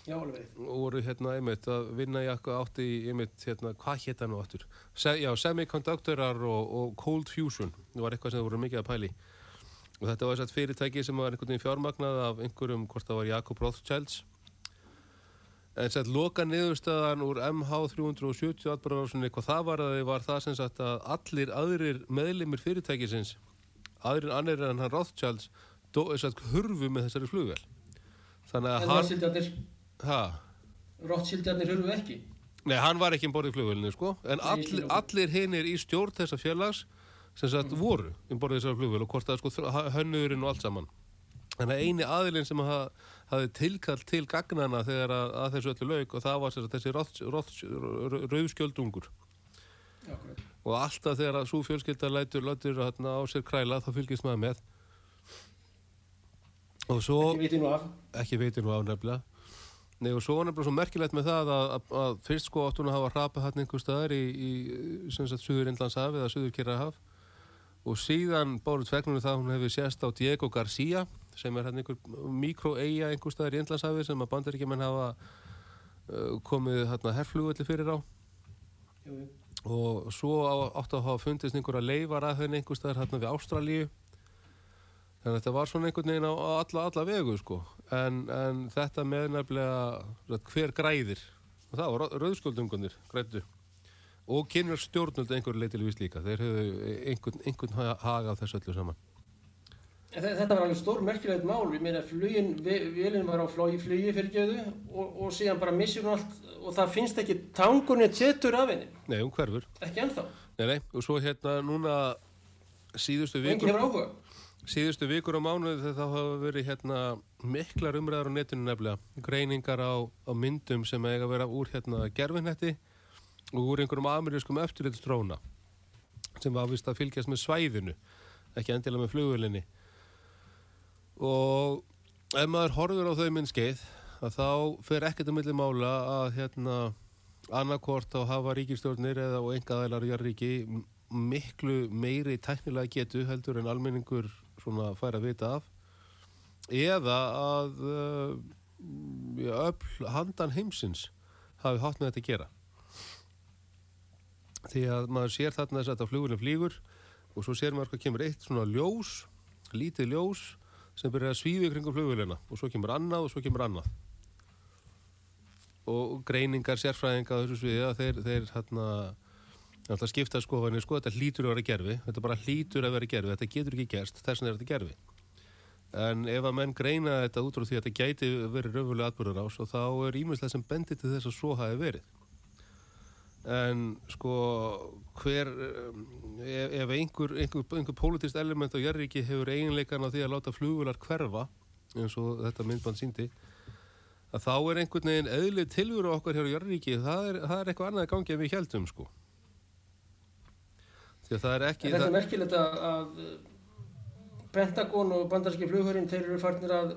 Já, alveg og voru hérna einmitt að vinna í eitthvað átt í einmitt hérna, hvað hétt það nú aftur? Se, já, semiconductorar og, og cold fusion. Það var eitthvað sem voru mikið að pæli og þetta var þess að fyrirtæki sem var einhvern veginn fjármagnað af einhverjum, hvort það var Jakob Rothschilds en sett loka niðurstaðan úr MH370 atbráðarsinni, hvað það var að þið var það sem sagt að allir aðrir meðlimir fyrirtækisins aðrir annir en hann Rothschilds dó, sagt, hurfu með þessari flugvel þannig að En hann ha, Rothschildarnir hurfu ekki. Nei, hann var ekki um borðið flugvélinu, sko, en Nei, all, ekki nokkuð. allir hinnir í stjórn þessa félags sem sagt voru um borðið þessar flugvél og hvort það sko þr- hönnuðurinn og allt saman. Þannig að eini aðilinn sem ha, hafði tilkall til gagnana þegar að, að þessu öllu lauk og það var sagt, þessi rauðskjöldungur og alltaf þegar að svo fjölskylda lætur, lætur hérna, á sér kræla þá fylgist maður með. Og svo Ekki viti nú af. ekki veitir nú á nefnilega. Nei og svo var nefnilega svo merkilegt með það að, að, að fyrst sko áttun að hafa hrapað hann einhver staðar í, í sem sagt Suður Indlandshaf eða Suður Kirrahaf og síðan báru tvegnunum það að hún hefði sést á Diego Garcia sem er hann einhver mikroeia einhver staðar í Indlandshafi sem að bandaríkjumenn hafa uh, komið hérna herflugulli fyrir á. Jú, jú. og svo á, áttu að hafa fundist einhverja leifar að henni einhver staðar hérna við Ástralíu. Þannig að þetta var svona einhvern veginn á, alla, alla vegu sko. En, en þetta með nefnilega hver græðir? Og það var rauðsköldungunir grættu og kynver stjórnuld einhverju leitilvís líka. Þeir hefðu einhvern, einhvern ha- hag af þessu öllu saman. Þetta var alveg stór merkilegt mál, ég meina flugin, ve- vélinn var á flugi, flugi fyrir gjöðu og, og síðan bara missir hún allt og það finnst ekki tangunni tjetur af henni, Nei, hún hverfur. Ekki ennþá, nei, nei. og svo hérna núna síðustu vikur síðustu vikur á mánuði þegar það hafa verið hérna miklar umræðar á netinu nefnilega. Greiningar á, á myndum sem eiga að vera úr hérna gerfinnetti úr einhverjum amerískum eftirlitstróna sem var vist að fylgjast með svæðinu ekki endilega með flugvölinni og ef maður horfir á þau minn skeið að þá fer ekkert um milli mála að hérna annarkvort þá hafa ríkistjórnir eða og engaðælar í ríki miklu meiri tæknilega getu heldur en almenningur svona fær að vita af. Eða að ja, öll handan heimsins hafi hatt með þetta að gera því að maður sér þarna þess að þetta flugurinn flýgur og svo sér maður hvað kemur eitt svona ljós lítið ljós sem byrjar að svífi kringum flugvélina og svo kemur annað og svo kemur annað. Og greiningar sérfræðinga þessu sviði að þeir, þeir hérna alltaf skipta skofanir, sko, þetta hlýtur að vera gerfi þetta bara hlýtur að vera gerfi, þetta getur ekki gerst þess vegna er þetta gerfi en ef að menn greina þetta út frá því að þetta gæti verið raunverulega atbyrður ás og þá er ímjömslega sem bendir til þess að svo hafi verið en sko hver um, ef, ef einhver, einhver, einhver politist element á Jærríki hefur eiginleikan á því að láta flugular hverfa eins og þetta myndband síndi að þá er einhvern veginn eðlið tilveru okkar hér á Jærríki það er, það er eitthvað annað gangi en við heldum sko. Því að það er ekki En þetta er merkilegt að, Pentagon og bandarski flughörinn þeir eru farnir að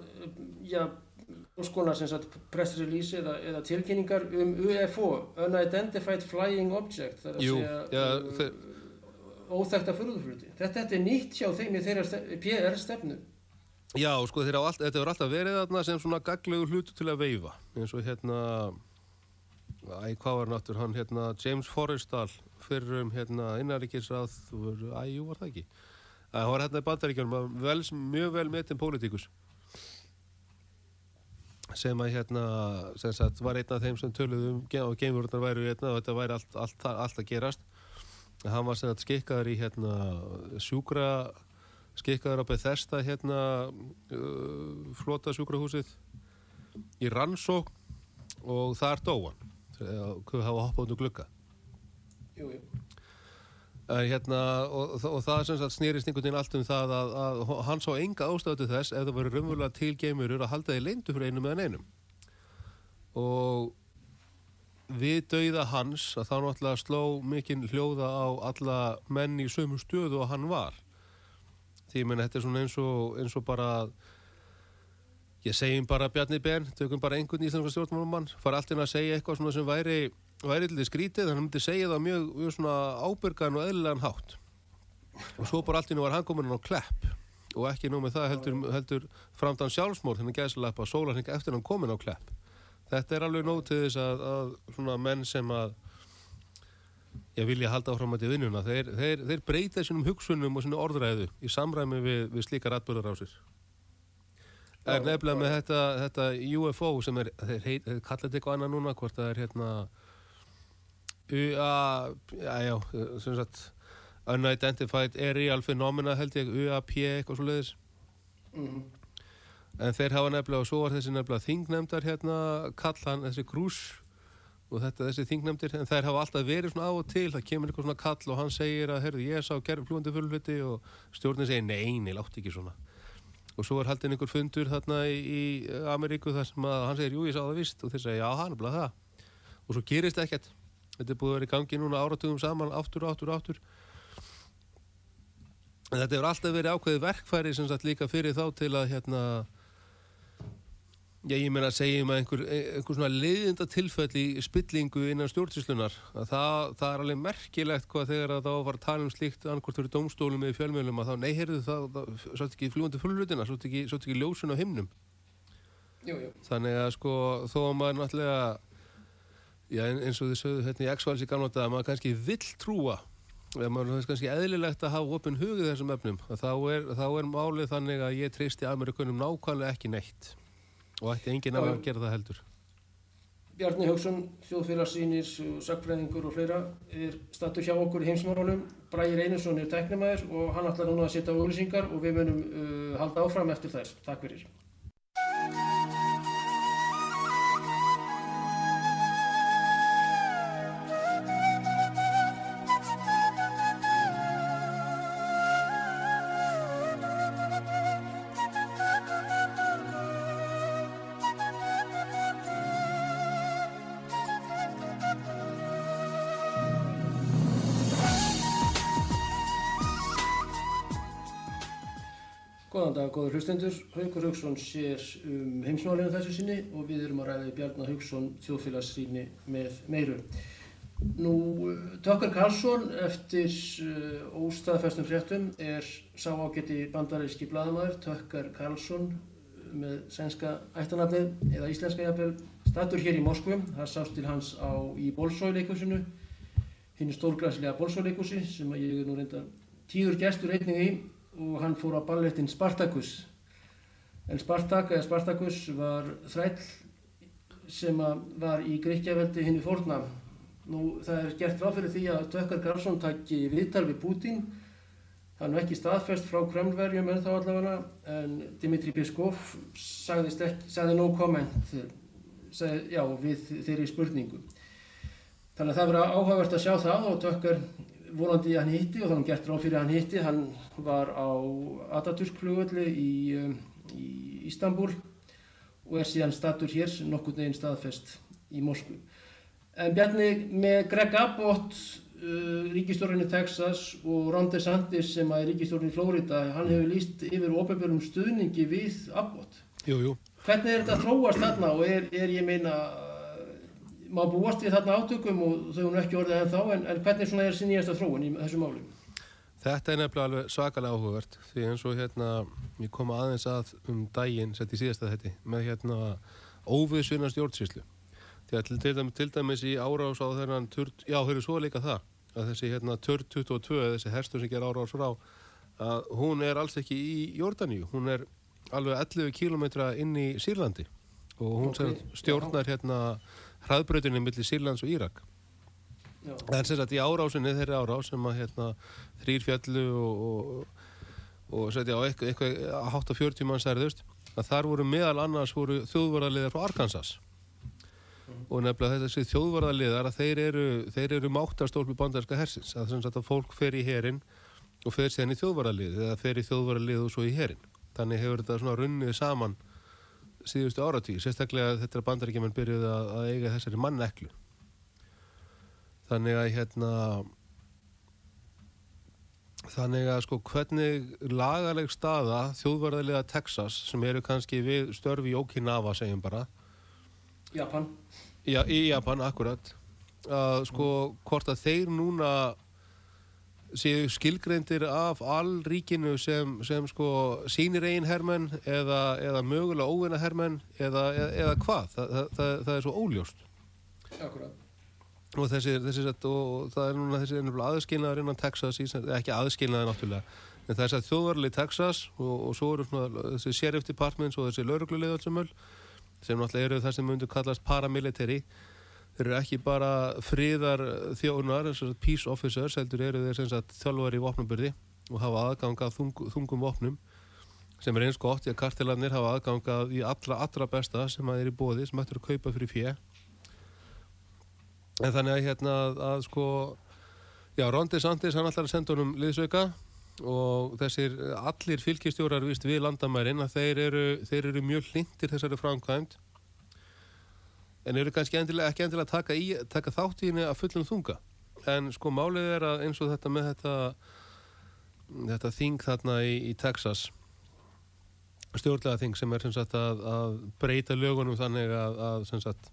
já, skonar sem sagt press release eða, eða tilkynningar um UFO Unidentified Flying Object það er að Jú, segja já, uh, þeir- óþekta furðufluti þetta, þetta er nýtt hjá þeim í þeirra PR stefnu. Já, sko, þeir hafa alltaf, þetta hefur alltaf verið þarna sem svona gaglegu hlutu til að veifa eins og hérna æ, hvað var náttúr hann, hérna James Forrestal fyrir um hérna innaríkisráð, æ, jú, var það ekki? Hann var hérna í bandaríkjunum vel, mjög vel metinn pólitíkus sem að hérna sem sagt, var einn af þeim sem töluðu um og geimururnar væru hérna og þetta væri allt, allt, allt að gerast. Hann var sagt skikkaður í hérna sjúkra skikkaður á Bethesda hérna uh, flota sjúkrahúsið í rannsók og þar dóan hvað hafa hoppað út úr glugga. Jú, jú. En hérna, og, og það sem sagt snýrist einhvern veginn allt um það að, að hann sá enga ástæðu til þess ef það voru raunverulega til geimurur að halda því leyndu fyrir einum eða neinum. Og við dauða hans að þá náttúrulega sló mikinn hljóða á alla menn í sömu stöðu og hann var. Því menn þetta er svona eins og, eins og bara ég segjum bara Bjarni Ben tökum bara einhvern íslenska stjórnmálumann fara allt inn að segja eitthvað svona sem væri væri til því skrítið, hann myndi segja það mjög, mjög svona ábyrgan og eðlilegan hátt. Og svo bara allt í nú var hann komin á klepp. Og ekki nú með það heldur, heldur framdann sjálfsmór þannig gæslepa sólarheng eftir hann komin á klepp. Þetta er alveg nóg til þess að, að svona menn sem að ég vilja halda áfram að til vinnuna þeir, þeir, þeir breyta sínum hugsunum og sínum orðræðu í samræmi við, við slíkar atbyrðarásir en nefnilega með þetta, þetta UFO sem er, þeir, þeir kalla þetta eitthvað annað núna hvort það er hérna UA Unidentified Aerial Phenomena held ég, UAP eitthvað svo leiðis Mm en þeir hafa nefnilega, og svo var þessi nefnilega þingnefndar hérna, kall hann þessi grús og þetta þessi þingnefndir en þær hafa alltaf verið svona á og til það kemur eitthvað svona kall og hann segir að herðu, ég sá gerð flúandi fullviti og stjórnin segir nei, nei, látt ekki svona. Og svo er haldin einhver fundur þarna í, í Ameríku þar sem að hann segir, jú, ég sá það vist og þeir segja, já, hann er bara það. Og svo gerist ekkert þetta er búið að vera í gangi núna áratugum saman aftur, aftur, aftur en þetta hefur alltaf verið ákveðið verkfæri sem sagt líka fyrir þá til að hérna Já, ég meina að segjum að einhver, einhver svona leiðinda tilfell í spillingu innan stjórnsýslunar að það, það er alveg merkilegt hvað þegar að þá var að tala um slíkt annarkvort fyrir dómstólum eða fjölmjölum að þá nei, heyrðu það, það svo ekki fljúandi fullrutina, svo ekki, svo ekki ljósun á himnum jú, jú. þannig að sko þó að maður náttúrulega já, eins og þið sögðu hérna í X-Files í gamla dag að maður kannski vill trúa eða maður finnst kannski eðlilegt að hafa opinn hugið þessum efnum að þá er, þá er málið þannig að ég treysti Amerikunum nákvæmlega ekki neitt og ætti enginn að Já, já. gera það heldur Bjarni Haugsson, þjóðfélagsýnir, sagfræðingur og fleira er stattur hjá okkur í heimsmálunum. Bræðir Einarsson er tæknumæður og hann ætlar núna að setja á auglýsingar og við munum uh, halda áfram eftir þær. Takk fyrir. Hlustendur. Haukur Haugsson sér um heimsmálinu þessu sinni og við erum að ræða Bjarnar Haugsson þjóðfélagsrýni með meiru. Nú, Tökkar Karlsson eftir uh, óstaðfestum fréttum er sá ágæti bandaríski blaðamæður Tökkar Karlsson með sænska ættanafnið eða íslenska jafnvel statur hér í Moskvu. Það sást til hans á, í Bolsói-leikusinu, hinn stórgræslega Bolsói-leikusi sem ég er nú reynda tíður gestur einnig í og hann fór á ballettin Spartacus. En Spartak eða Spartacus var þræll sem var í Gríkjaveldi hinn í fórna. Nú það er gert ráð fyrir því að Tökkar Karlsson takki viðtal við. Það er nú ekki staðfest frá Kremlverjum en þá allavega en Dimitri Peskov sagði no comment sagði, já, við þeirri spurningu. Þannig að það verður áhugavert að sjá það og Tökkar vonandi hann hitti og þannig gert ráð fyrir hann hitti. Hann var á Atatürk-flugöllu í, um, í Istanbul og er síðan statur hér nokkur neginn staðfest í Moskvu. En Bjarni, með Greg Abbott uh, ríkistjórnin í Texas og Ron DeSantis sem er ríkistjórnin í Flórida, hann hefur líst yfir ofinbjörnum stuðningi við Abbott. Jú, jú. Hvernig er þetta þróast þarna og er, er ég meina, má búast við þarna átökum og þau hún ekki orðið en þá, en, en hvernig svona er sér nýjasta þróun í þessu máli? Þetta er nefnilega alveg svakalega áhugavert því eins og hérna ég kom aðeins að um daginn sett í síðasta þetta með hérna óviðsvinna stjórnsýslu. Því að til, til, dæmis, til dæmis í árás á þennan já, eru svo líka það að þessi hérna turt 22 þessi herstur sem ger árás frá að hún er alls ekki í Jórdaníu hún er alveg 11 kilometra inn í Sýrlandi. Og hún Ok, okay, stjórnar hérna hraðbrautinni millir Sýrlands og Írak En sem sagt í árásinni þeirri árás sem að hérna þrýr fjallu og, og, og setja á eitthvað, eitthvað að hátta 40 mann særðust að þar voru meðal annars voru þjóðvarðarliðar frá Arkansas. Og nefnilega þessi þjóðvarðarliðar að þeir eru, þeir eru máttarstólpi bandarska hersins. Að sem sagt að fólk fer í herin og fer síðan í þjóðvarðarlið eða fer í þjóðvarðarlið og svo í herin þannig hefur þetta svona runnið saman síðustu áratíð, sérstaklega þetta er bandaríkjumenn byrjuð að, að eiga þessari manneklu Þannig að hérna þannig að sko hvernig lagaleg staða þjóðvarðarlega Texas sem eru kannski við störfi í Okinawa segjum bara Japan. Já, í Japan, akkurat að sko hvort að þeir núna séu skilgreindir af all ríkinu sem, sem sko sínir eigin hermenn eða, eða mögulega óvinna hermenn eða, eða, eða hvað, það, það, það er svo óljóst Akkurat. Og þessi, þessi sett, og það er núna þessi aðskilnaður innan Texas ekki aðskilnaður náttúrulega en það er sett þjóðvarli Texas og, og svo eru svona þessi sheriff departments og þessi laurugluleiðalsumöl sem náttúrulega eru það sem myndu kallast paramilitary. Þeir eru ekki bara þess að peace officers heldur eru þeir þjálfari í vopnabyrði og hafa aðgang að þung, þungum vopnum sem er eins gott því að kartelarnir hafa aðgang að í allra, allra besta sem að er í bóði sem ættur að kaupa fyrir fjö En þannig að hérna að, að sko, já, Rondi Sandis hann ætlar að senda honum liðsauka og þessir allir fylgistjórar vist við landamærin að þeir eru, þeir eru mjög hlindir þessari framkvæmt en eru kannski endilega, ekki endilega taka, í, taka þátt í henni að fullum þunga. En sko málið er að eins og þetta með þetta, þetta þing þarna í, í Texas, stjórnlega þing sem er sem sagt að, að breyta lögunum þannig að, að sem sagt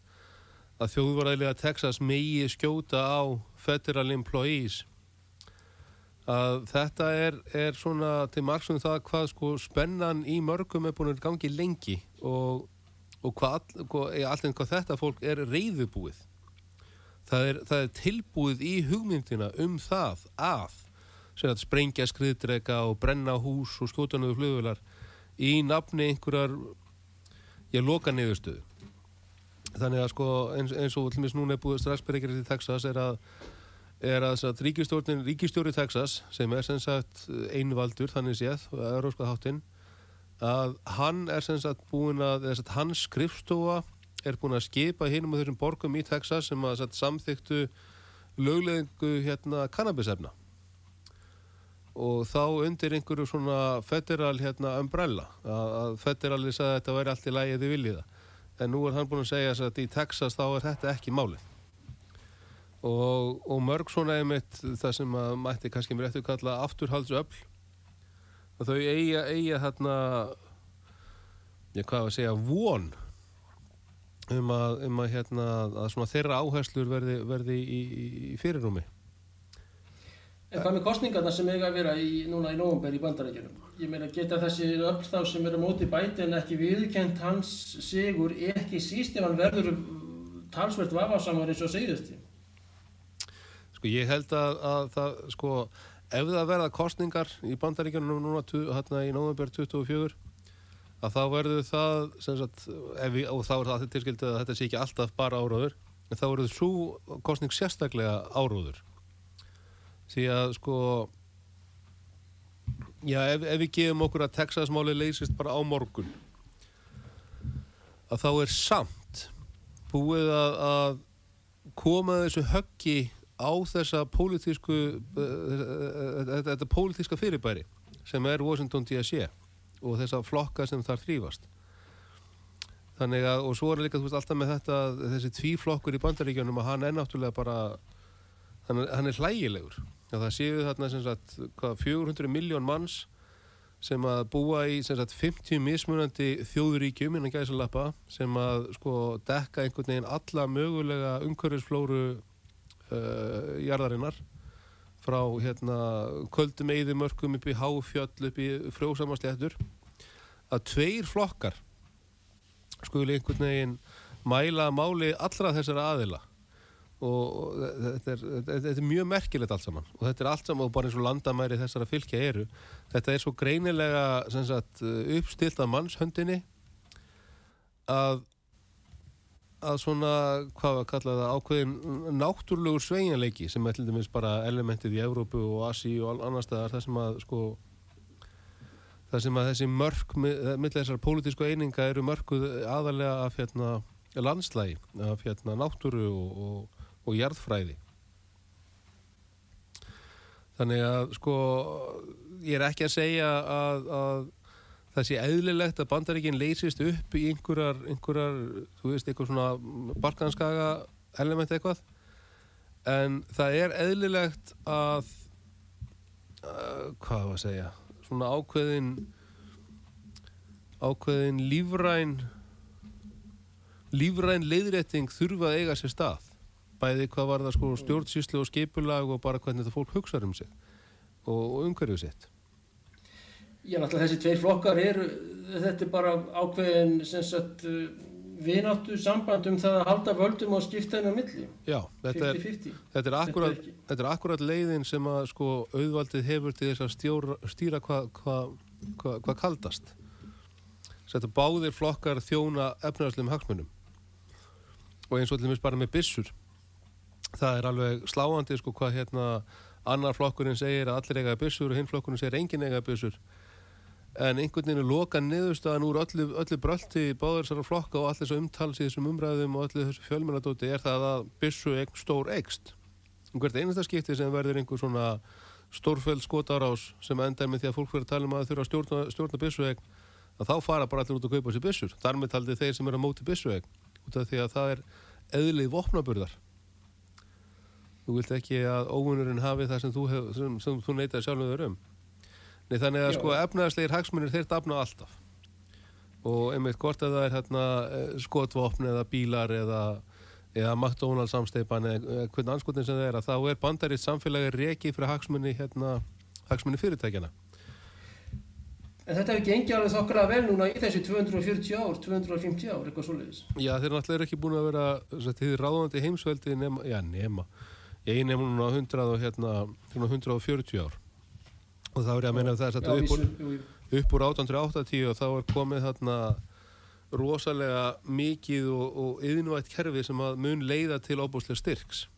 að þjóðvaræðilega Texas megi skjóta á federal employees. Að þetta er, er svona til margsum það hvað sko spennan í mörgum er búin að gangi lengi og, og hvað, hvað, allt einn hvað þetta fólk er reyðubúið það er, það er tilbúið í hugmyndina um það að að sprengja skriðdrega og brenna hús og skjóta niður flugvilar í nafni einhverjar ég loka niðurstöðu þannig að sko eins, eins og til núna er búið straxbergir í Texas er að er að satt, ríkistjórnin, ríkistjóri Texas sem er sem sagt einvaldur þannig séð, euróska háttinn að hann er sem sagt búin að, eða sagt hans skrifstofa er búin að skipa hinum og þessum borgum í Texas sem að satt, samþyktu lögleðingu hérna kannabisefna. Og þá undir einhverju svona federal hérna umbrella að, að federali sagði að þetta væri allt í lægi þið viljiða en nú er hann búin að segja að í Texas þá er þetta ekki máli og, og mörg svona einmitt það sem að mætti kannski mér eftir kalla afturhaldsöfl og þau eiga, eiga hérna ég hvað að segja von um að, um að hérna að þeirra áherslur verði, verði í, í, fyrirrúmi En hvað með kostningarna sem eiga að vera í, núna í nóvumber í bandarækjunum? Ég meina, geta þessi öll þá sem eru móti bæti en ekki viðkent hans sigur ekki síst ef hann verður talsvert vafasamar eins og segðusti? Sko ég held að, að það, sko, ef það verða kostningar í bandaríkjunum núna hérna í november 24 að þá verður það, sagt, við, og þá er það tilskildið að þetta sé ekki alltaf bara áróður, en þá verður svo kostning sérstaklega áróður. Því að, sko, já, ef, ef við gefum okkur að Texas-máli leysist bara á morgun, að þá er samt búið að, að koma þessu höggi á þessa pólitísku uh, þetta pólitíska fyrirbæri sem er Washington D.C. og þessa flokka sem þar þrýfast þannig að og svo er líka þú veist alltaf með þetta þessi tvíflokkur í bandaríkjunum að hann er náttúrulega bara hann hann er hlægilegur. Og það séu þarna sem sagt hvað, 400 miljón manns sem að búa í sem sagt 50 mismunandi þjóðuríkjum innan gæsalappa sem að sko dekka einhvern veginn alla mögulega umhverfisflóru uh, jarðarinnar frá hérna köldum eðimörkum upp í háfjöll upp í frjósamasléttur að tveir flokkar skuli einhvern veginn mæla máli allra þessara aðila og þetta er, þetta er mjög merkilegt allt saman. Og þetta er allt saman og bara eins og landamæri þessara fylgja eru. Þetta er svo greinilega sagt, uppstilt af mannshöndinni að að svona, hvað var kallað það ákveðin náttúrlegur sveinjanleiki sem er til dæmis bara elementið í Evrópu og Asi og annar staðar það sem að sko það sem að þessi mörk millir þessar pólitísku eininga eru mörkuð aðalega af hérna landslægi, af hérna náttúru og, og, og jarðfræði. Þannig að sko ég er ekki að segja að, að það sé eðlilegt að bandaríkinn leysist upp í einhverjar, einhverjar þú veist, einhver svona barkanskaga element eitthvað. En það er eðlilegt að uh, hvað var að segja svona ákveðin ákveðin lífræn lífræn leiðrétting þurfa að eiga sér stað bæði hvað var það sko stjórnsýslu og skipulag og bara hvernig þetta fólk hugsaður um sig og, og umhverjuð sitt Já, náttúrulega þessi tveir flokkar eru, þetta er bara ákveðin sem sagt vináttu samband um það að halda völdum og skipta henni á milli. Já, þetta 50 -50. er, þetta er, akkurat, Þetta er þetta er akkurat leiðin sem að sko auðvaldið hefur til þess að stjóra, stýra hvað hva, hva, hva kaldast. Þetta báðir flokkar þjóna efnaðarslegum hagsmunum og eins og til dæmis bara með byssur það er alveg sláandi sko hvað hérna annar flokkurinn segir að allir eiga byssur og hinn flokkurinn segir enginn eiga byssur. En einhvern veginn er loka niðurstaðan úr öllu, öllu brölti báður þessara flokka og allir þessu umtals í þessum umræðum og allir þessu fjölmennadóti er það að byssu eign stór eigst og hvert einasta skipti sem verður einhver svona stórföld skotárás sem endar með því að fólk fyrir að tala um að þurfa að stjórna, stjórna byssu eign að þá fara bara allir út að kaupa sér byssur. Þar með taldi þeir sem eru að móti byssu eign út af því að það er eðlið vopnaburðar þú vilt ekki að óvinnurinn hafi það sem þú, hef, sem, sem þú neytar sjálfum þau um. Nei, þannig að sko efnaðarslegir hagsmunir þeir dafna alltaf. Og einmitt hvort að það er hérna, eh, skotvopn eða bílar eða, eða McDonalds samsteipan eða hvernig anskotin sem það er að þá er bandarið samfélagi reki fyrir hagsmunni hérna, hagsmunni fyrirtækjana En þetta hefur gengið alveg þokkala vel núna í þessi 240 ár, 250 ár, eitthvað svoleiðis. Já, þeir náttúrulega eru ekki búin að vera því ráðandi heimsveldi nema, já, nema ég nema núna 100 og hérna svona 140 ár. Og þá er ég að er Já, þetta upp úr upp úr 1880 og þá er komið þarna rosalega mikið og, og yðinvægt kerfi sem að mun leiða til óbúslega styrks.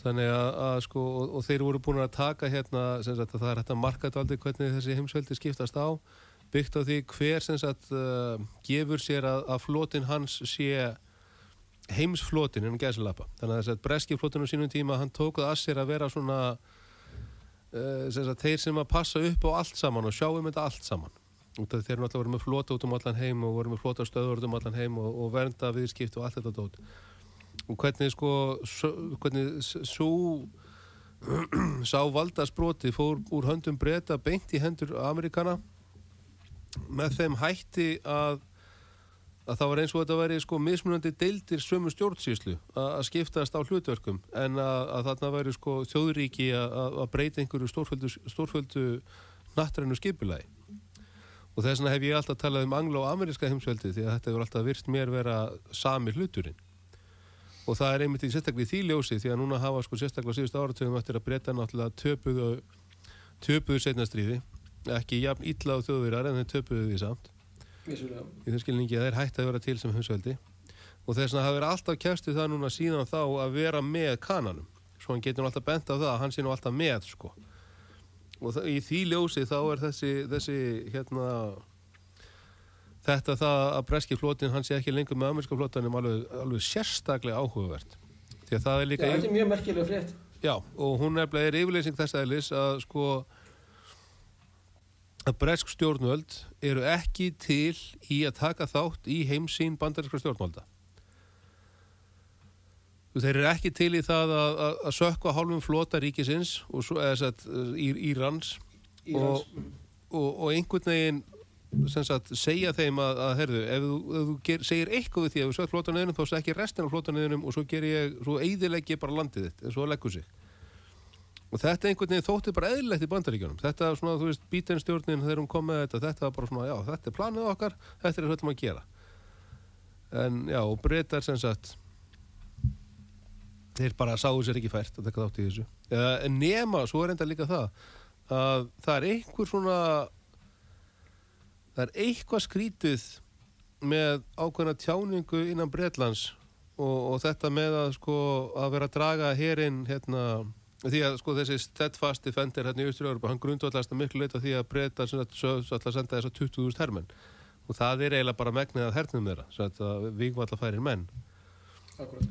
Þannig að, að sko og, og þeir voru búin að taka hérna sagt að það er að þetta aldrei hvernig þessi heimsveldi skiptast á byggt á því hver sem sagt uh, gefur sér að, að flotin hans sé heimsflotin innan gæsalappa. Þannig að að breski flotin á sínum tíma hann tók það að sér að vera svona uh, sem sagt, þeir sem að passa upp á allt saman og sjáum þetta allt saman. Út af þeir eru náttúrulega voru með flota út um allan heim og voru með flota stöður út um allan heim og, og vernda viðskipt og allt þetta dót. Og hvernig sko s- hvernig svo sá valdasbroti fór úr höndum breyta beint í hendur Amerikana með þeim hætti að að það var eins og þetta væri sko mismunandi deildir sömu stjórnsýslu að skiptast á hlutverkum en að, að þarna væri sko þjóðuríki að, breyta einhverju stórföldu, stórföldu nattrænu skipulagi. Og þess vegna hef ég alltaf talað um anglo og ameríska heimsveldi því að þetta hefur alltaf virst mér vera sami hluturinn. Og það er einmitt í sérstaklega því ljósi því að núna hafa sko sérstaklega síðust áratöfum eftir að breyta náttúrulega töpuðu töpuðu setnastríði ekki jafn illa á þjóðurar en þeir töpuðu því samt Vissulega. í þeim skilningi að þeir hætti að vera til sem heimsveldi og þess vegna hafa verið alltaf kjæstu það núna síðan þá að vera með kananum svo hann getur alltaf bent á það að hann sé nú alltaf með sko og það, í því ljósi þá er þessi, þessi hérna þetta það að breski flotin hann sé ekki lengur með amerska flotanum alveg, alveg sérstaklega áhugavert því að það er Já, líka þetta er mjög merkilega frétt. Já, og hún er yfirleysing þess aðlis að sko að bresk stjórnvöld eru ekki til í að taka þátt í heimsýn bandarískra stjórnvalda. Þeir eru ekki til í það að, að, að sökka hálfum flota ríkisins og svo, eða sett, í, Írans. Írans. og, og einhvern veginn sagt, segja þeim að, að herðu, ef þú, ef þú ger, segir eitthvað við því að þú sökt flótaneðunum þá ekki restin af flótaneðunum og svo ger ég, svo eigðilegg ég bara landið þitt en svo leggur sig og þetta einhvern veginn þótti bara eðlilegt í bandaríkjunum. Þetta svona, þú veist, bítenstjórnin þegar hún kom með þetta, þetta var bara svona, já, þetta er planið okkar þetta er þetta maður að gera. En já, og breytar sem sagt þeir bara sáu sér ekki fært að taka þátt í þessu. En nema, svo er enda líka það að það er einhver svona það er eitthvað skrítið með ákveðna tjáningu innan Breitlands og, og þetta með að sko að vera að draga hérinn hérna því að sko þessi steadfast defender hérna í Ístur-Európa, hann grundvallast að miklu leita því að breyta alltaf að senda þess að 20.000 hermenn. Og það er eiginlega bara megnið að hernum þeirra sagt að vikvalla færir menn. Akkurat.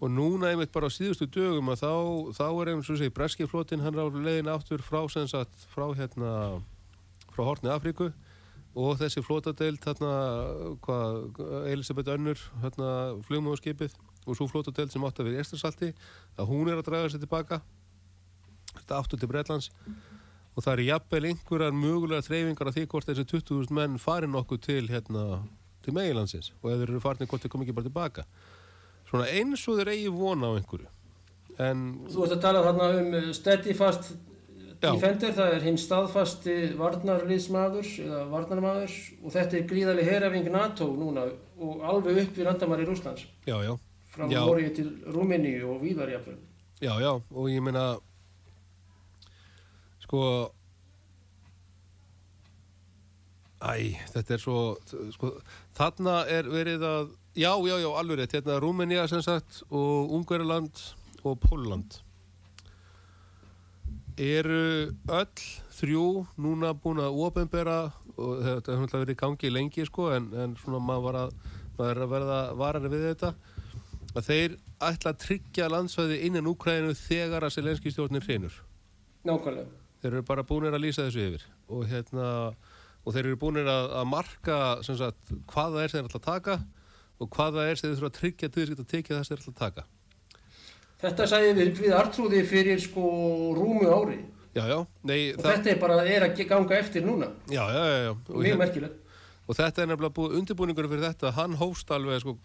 og núna einmitt bara á síðustu dögum að þá, þá er einmitt svo að segja breskiflótin hann er á leiðin aftur frá sem sagt frá hérna frá Hortni Afríku. Og þessi flótadeild hérna hvað Elisabeth Önnur hérna flugmóðskipið og svo flótadeild sem átti að vera í Estersalti að hún er að draga sér tilbaka. Þetta aftur til Breitlands og það er jafnvel einhverjar mögulega þreyfingar af því hvort þessi 20.000 menn fari nokkuð til hérna til meilandsins og ef þeir eru farin hvort þeir kom ekki bara tilbaka. Svona eins og þeir eigi vona á einhverju. En Þú ert að tala þarna um steadfast Já. defender, það er hinn staðfasti varnarliðsmaður eða varnarmaður og þetta er gríðarlega herafing NATO núna og alveg upp við landamæri Rúslands já, já, frá. Nóri til Rúmini og víðar jafnvel. já, já og ég meina sko æ, þetta er svo sko, þarna er verið að já, já, já, alveg rétt, hérna Rúmenía sem sagt og Ungverjaland og Pólland eru öll þrjú núna búin að ofinbera og þetta hefur verið í gangi lengi sko en, en svona maður var að, maður er að verða varari við þetta að þeir ætla að tryggja landsvæði innan Úkræðinu þegar að selenski stjórnir hreinur. Nákvæmlega. Þeir eru bara búinir að lýsa þessu yfir og, hérna, og þeir eru búinir að, að marka sagt, hvað það er sem þeir ætla að taka og hvað það er sem þeir þurfa að tryggja til þess að tekið það sem þeir ætla að taka. Þetta sagði við, við Artrúði fyrir sko rúmu ári Já, já, nei, og þetta er bara er að ganga eftir núna. já, já. Og, Mjög hérna, merkilegt. og þetta er nefnilega undirbúningur fyrir þetta, hann hófst alveg sko,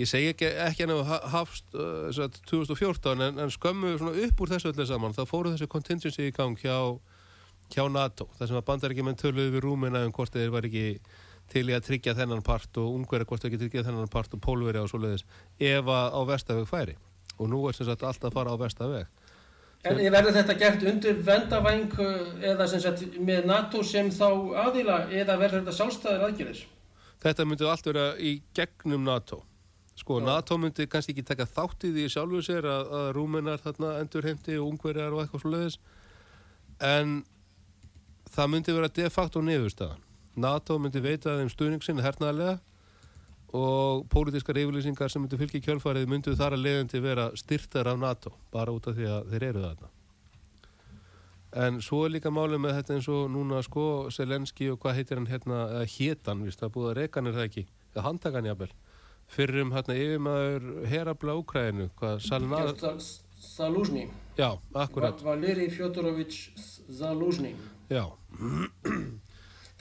ég segi ekki, ekki hann hefur hafst uh, satt, 2014 en, en skömmu upp úr þessu öllu saman þá fóru þessu contingency í gang hjá, hjá NATO, þar sem að bandaríkjumenn töluðu við rúmina um hvort þeir var ekki til í að tryggja þennan part og ungverja hvort þeir ekki tryggja þennan part og pólveri og svoleiðis ef að á vestaveg færi og nú er sem sagt allt að fara á vestaveg En verður þetta gert undir vendavæng uh, eða sem sagt með NATO sem þá aðila eða verður þetta sjálfstæðir aðgerðis? Þetta myndi allt vera í gegnum NATO. Sko, Já. NATO myndi kannski ekki taka þátt í því sjálfu sér að, að rúmenar þarna endur heimti og ungverjar og eitthvað svo leiðis. En það myndi vera de facto niðurstaðan. NATO myndi veita þeim stuðningsinn hernaðarlega og pólitískar yfirlýsingar sem myndi fylgja kjölfarið myndu þar að leiðandi vera styrtar af NATO, bara út af því að þeir eru þarna. En svo er líka málið með þetta eins og núna sko Selenski og hvað heitir hann hérna, hétan, víst, það er búið að reykan er það ekki, eða handtakan jafnvel, fyrir um hérna yfirmaður herabla Úkræðinu, hvað Salina, Zaluzny. já, akkurat, Valeri Fjodorovic Zaluzny. já,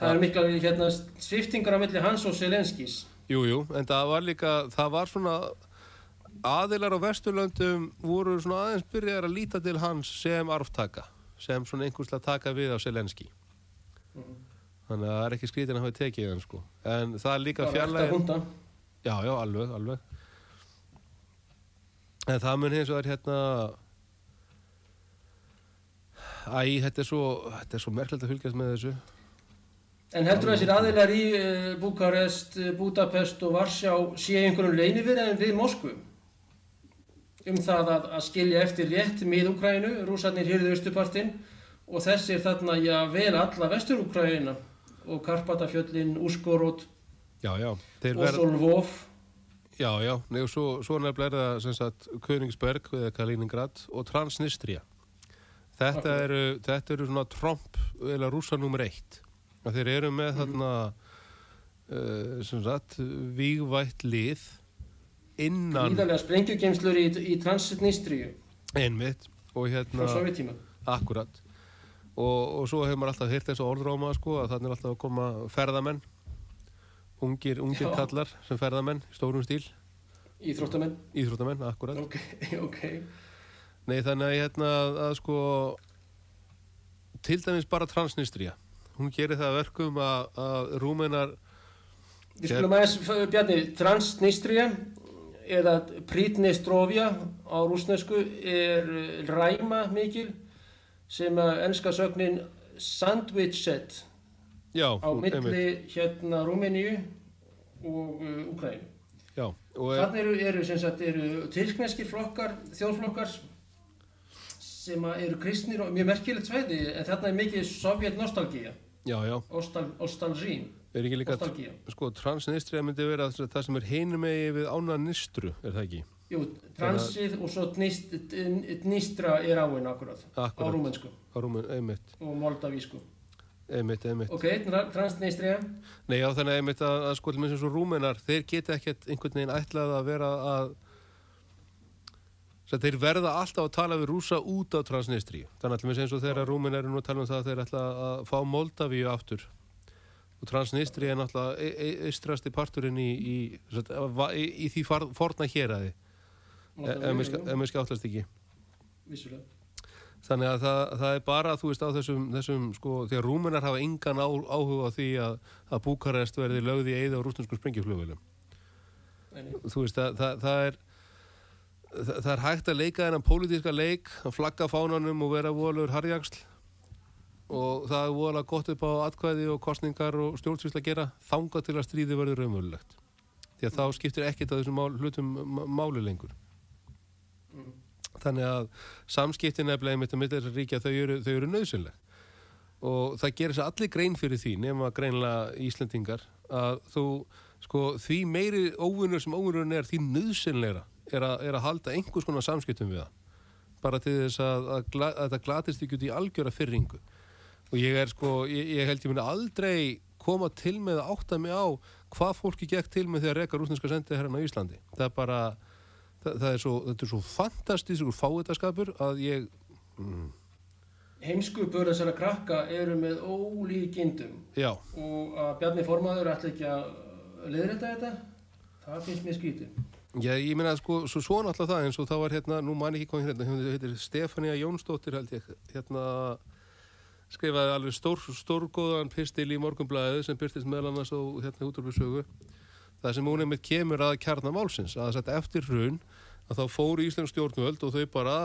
Það er mikla hérna, sviftingar á milli hans og Selenskis. jú, jú, en það var líka, það var svona, aðilar á Vesturlöndum voru svona aðeins byrjar að líta til hans sem arftaka, sem svona einhverslega taka við á Selenski. Þannig að það er ekki skrítin að hafa tekið hann sko. En það er líka fjarlægin... Já, já, alveg, alveg. En það mun hins vegar hérna Æ, þetta er svo þetta er svo merkilegt að fylgjast með þessu En heldur þessir aðilar í uh, Búkarest, uh, Budapest og Varsjá sé einhverjum leini við en við Moskvu? Um það að, að skilja eftir rétt mið Úkrænu, rúsarnir hýrðu austupartinn og þessir þarna, já, vel alla vestur Úkræna og Karpatafjöllin, Úskorót Já, já, og verða Solvov. Já, já, nei, og svo, svo nefnilega er það sem sagt Königsberg eða Kaliningrad og Transnistria Þetta eru, þetta eru svona Trump eða rúsa nummer eitt. Þeir eru með þarna uh, sem sagt vígvætt lið innan Íðarlega sprengjugeimslur í, í Transnistríu. Einmitt og frá hérna Sovjetíma. akkurat. Og, og svo hefur maður alltaf heyrt þessu orðróma sko, að þannig er alltaf að koma ferðamenn ungir, ungir kallar sem ferðamenn, stórum stíl Íþróttamenn. íþróttamenn, akkurat Ok, ok. Nei, þannig að hérna að, að sko til dæmis bara Transnistria hún gerir það að verkum að, að rúmenar Við skulum aðeins, Bjarni, Transnistria eða Pridnestrovia á rúsnesku er ræma mikil sem að enska sögnin sandwich set já, á milli hérna Rúmeníu og uh, Ukraínu. Þannig eru, eru, eru tyrkneskir flokkar, þjóðflokkar sem eru kristnir og mjög merkilegt svæði en þarna er mikið sovjet nostalgía, já, já, ostal, ostalgín, er ekki líka sko, Transnistria myndi vera það sem er hinum megi við ána nistru, er það ekki? Jú, transið og svo Dnist, Dnistra er áinn akkurat, á Akkurat. rúmensku Á rúmen, einmitt, og moldavísku. Einmitt, einmitt Ok, tra- Transnistria, Nei, já, þannig einmitt að, að sko, eins og rúmenar, þeir geta ekkert einhvern veginn ætlað að vera að þeir verða alltaf að tala við rúsa út á Transnistríu. Þannig að eins og þeirra rúmen eru nú að tala um það að þeir ætla að fá Moldavíu aftur. Og Transnistríu er náttúrulega e- e- eistrasti parturinn í, í, í, í, því forna héræði, ef mér skjáttlast ekki. vissulega. Þannig að það, það er bara, þú veist, á þessum, þessum sko, því að rúmenar hafa engan á, áhuga á því að, að Búkarest verði lögði eða á. Nei, nei. Þú veist, það, það, það er það, það er hægt að leika þennan pólitíska leik, að flagga fánanum og vera volur harjaksl og það er voðalega gott upp á atkvæði og kostningar og stjórnsvísla að gera þanga til að stríði verður raunverulegt. Því að þá skiptir ekkert að þessum mál, hlutum má- máli lengur. Þannig að samskiptin nefnilega einmitt að mitt þessar ríkja þau eru, eru nöðsynleg og það gerir sér allir grein fyrir því nema greinlega Íslendingar að þú, sko, því meiri óvinnur sem óvinnurinn er því nöðsynlegra er, er að halda einhvers konar samskiptum við það bara til þess að, að, að þetta glatist ekki út í algjöra fyrringu og ég er sko, ég, ég held ég muni aldrei koma til með að átta mig á hvað fólki gekk til með því að reka rúsneska sendi hérna á Íslandi. Það er bara, það, það er svo þetta er svo fantastískur fáitaskapur að ég Heimskupur þessara krakka eru með ólíkindum. Já, og að Bjarni Formaður ætla ekki að leiðrætta þetta, það finnst mér skrítið. Já, ég meina sko, svo svo náttúrulega það eins og það var hérna, nú man ekki hvað hérna, hún heitir Stefania Jónsdóttir held ég, hérna skrifaði alveg stór, stórgóðan pistil í morgunblæðu sem meðal annars á hérna útrófisögu það sem hún einmitt kemur að kjarna málsins að þetta eftir hrun að þá fóru Íslands stjórnvöld og þau bara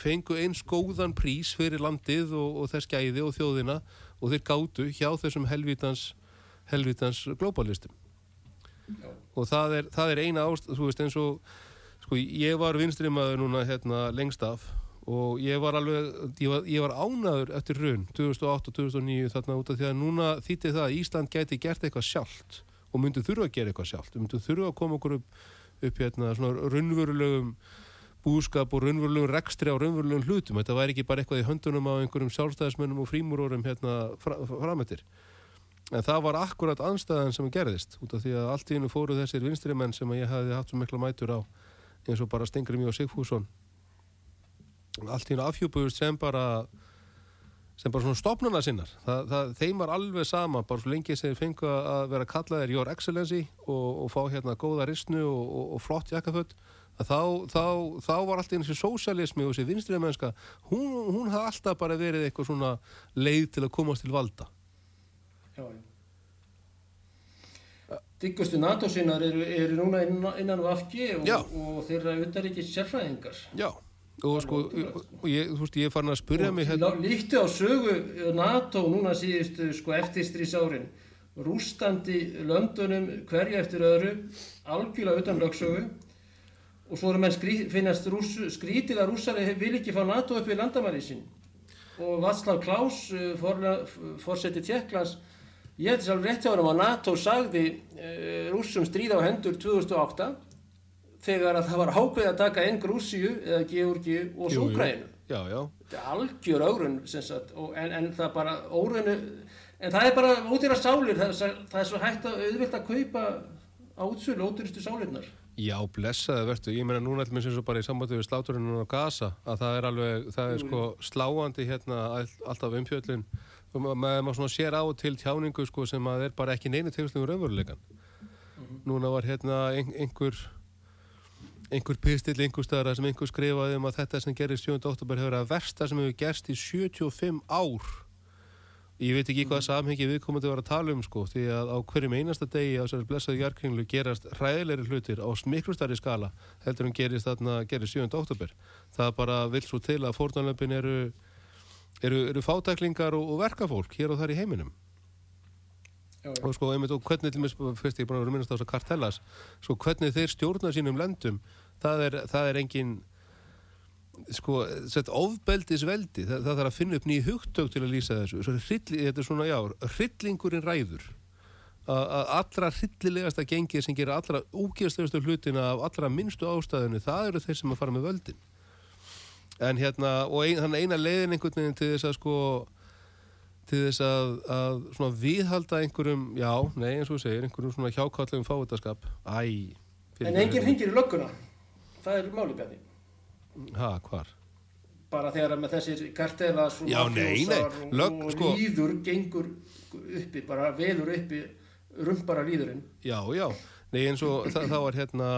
fengu eins góðan prís fyrir landið og, og þess gæði og þjóðina og þeir gátu hjá þessum helvítans helvítans globalistum Já. og það er, það er eina ást þú veist eins og sko, ég var vinstrimaður núna hérna lengst af og ég var alveg ég var, ég var ánaður eftir raun 2008 og 2009 þarna út af því að núna þýtti það að Ísland gæti gert eitthvað sjálft og myndi þurfa að gera eitthvað sjálft. Myndi þurfa að koma okkur upp, upp hérna svona raunverulegum búskap og raunverulegum rekstri á raunverulegum hlutum. Þetta væri ekki bara eitthvað í höndunum á einhverjum sjálfstæðismönnum og frímúrórum hérna fra, framöttir En það var akkurat anstæðan sem gerðist út af því að allt í hennu fóru þessir vinstri menn sem ég hafði haft svo mikla mætur á eins og bara Stengri mjög Sigfússon. Allt í hennu afhjúpuðust sem bara sem bara svona stopnuna sinnar það, það, þeim var alveg sama bara svo lengi sem þeir fengu að vera kallaðir Your Excellency og, og fá hérna góða ristnu og, og, og flott jakkaföld þá, þá, þá var allt í hennu þessi sósialismi og þessi vinstri mennska hún, hún hafði alltaf bara verið eitthvað svona leið til að komast til valda Já, já. Diggustu NATO-sinnar eru, eru núna innan, innan og, Já. og þeirra utaríkis sérfræðingar. Já, og sko, ég, þú veist, ég er farin að spyrja mig hérna, Líktu á sögu NATO núna síðustu sko eftirstrís árin. Rústandi löndunum hverju eftir öðru, algjörlega utan lögsögu og svo eru menn skrí, finnast rúss, skrítið að rússari vil ekki fá NATO upp við landamæri sín. Og Václav Klaus, fórseti Tjekklands, ég held þess alveg rétt hjá hann að NATO sagði uh, rússum stríða á hendur 2008 þegar að það var ákveð að taka einn Grúsíu eða Georgi og já, já, Þetta er algjör sem og, en, en það bara órunu, en það er bara ódýra sálir, það, það er svo hægt að auðvilt að kaupa á útsölu ódýristu sálirnar. Já, blessaði verður. Ég meina núna allmest eins og bara í sambandi við sláturinn á Gaza að það er alveg, það er sko sláandi hérna all, alltaf umfjöllin og ma- maður svona sér á og til tjáningu sko sem að er bara ekki neinu tegustum raunveruleikan. Núna var hérna ein, einhver einhver pistill einhver staðar sem einhver skrifaði um að þetta sem gerist 7. oktober hefur að versta sem hefur gerst í 75 ár ég veit ekki hvað samhengi viðkomandi var að tala um sko því að á hverjum einasta degi á þessari blessaðu jarkringlu gerast hræðilegri hlutir á miklu stærri skala heldur en gerist þarna gerist 7. oktober það bara vil svo til að fórnarlöfin eru eru, eru fátæklingar og, og verkafólk hér og þar í heiminum Já, já. og sko einmitt og hvernig til mér fyrst ég er búin að vera minnast á þess að kartellas sko hvernig þeir stjórna sínum löndum það er, það er engin sko, sett ofbeldisveldi það, það þarf að finna upp nýju hugtök til að lýsa þessu Svo hrylli, þetta er svona, já, hryllingurinn ræður að allra hryllilegasta gengið sem gera allra úgeðslegustu hlutina af allra minnstu ástæðinu, það eru þeir sem að fara með völdin en hérna, og ein, hann eina leiðin einhvern veginn til þess að sko til þess að, að svona viðhalda einhverjum, já, nei, eins og þú segir einhverjum svona hjákallegum fáutaskap æ, En enginn hringir í lögguna. Það er máli bjarni. ha, hvar? Bara þegar með þessir kartela Já, nei, nei, og, lögg, og sko- líður gengur uppi, bara veður uppi rumpara líðurinn. Já, já, nei eins og það, það var hérna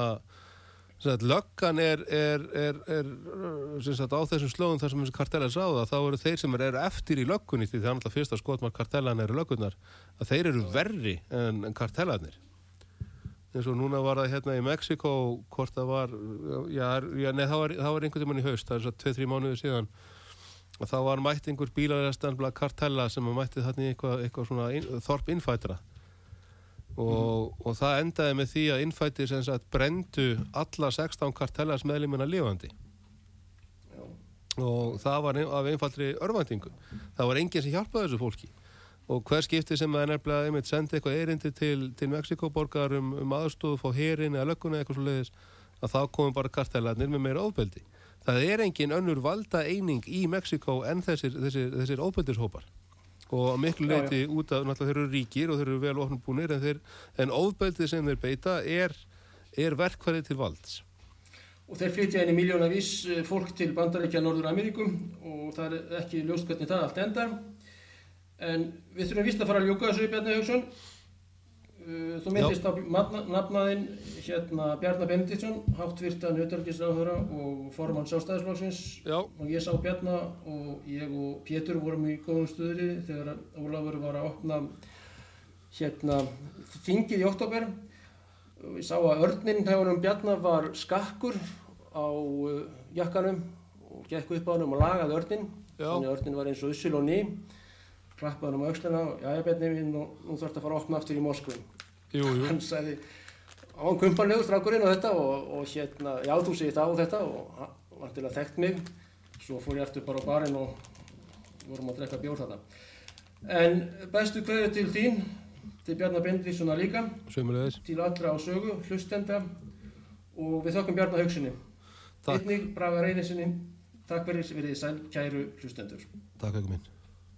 löggan er, er, er, er sagt, á þessum slóðum þar sem þessi kartellar sáða, þá eru þeir sem eru eftir í löggunni, því það er alltaf fyrsta skotmark kartellan eru löggunnar, að þeir eru verri en, kartellarnir eins og núna var það hérna í Mexiko hvort það var já, já nei, það var, var einhvern tímann í haust það er svo 2-3 mánuði síðan og þá var mætt einhver bílarestanbla kartella sem mætti þarna í eitthvað, eitthvað svona inn, þorp innfætra og, og það endaði með því að innfætti sem sagt brendu alla 16 kartellas meðlumina lifandi. Já. og það var af einfaldri örvæntingu. Það var enginn sem hjálpaði þessu fólki. Og hver skipti sem er nefnilega einmitt sendi eitthvað erindi til, til Mexikoborgar um, um aðstofu fá herin eða lögguna eitthvað svo leiðis að þá komum bara kartellarnir með meira ofbeldi. Það er engin önnur valda eining í Mexiko en þessir, þessir, þessir ofbeldishópar og að miklu Já, já. leiti út af, náttúrulega þeir eru ríkir og þeir eru vel ofnbúnir en, þeir, en ofbeldið sem þeir beita er, er verkfærið til valds Og þeir flytja inn í miljónavís fólk til Bandaríkja Norður Ameríku og það er ekki ljóst hvernig það allt endar. En við þurfum vist að fara að ljúka þessu Bjarni Hauksson. Uh, Þú myndist á nafnaðinn hérna Bjarnar Benediktsson, háttvirtan auðvitaðgisráðhöra og formann sjálfstæðisflokksins. Já, og ég sá Bjarnar og ég og Pétur vorum í góðum stuðri þegar Ólafur var að opna hérna þingið í oktober og ég sá að örninn hjá honum Bjarnar var skakkur á uh, jakkanum og gekk upp á honum og lagaði örninn. Þannig að örninn var eins og ussil og ný klappaði honum á öxlina og já, ég Bjarni, nú, nú þarf að fara að opna aftur í jú hann sagði á hann kumpanlegur strákurinn og þetta og, og hérna, já þú segir það og þetta og hann var til að þekkt mig. Svo fór ég eftir bara á barinn og vorum að drekka bjór þarna. En bestu kveðu til þín til Bjarnar Bendvíssona líka Sömulegis til allra á sögu, hlustenda og við þökkum Bjarnar Haugsinni einnig Braga Reynisinni takk fyrir verið sæl kæru hlustendur. Takk ekki minn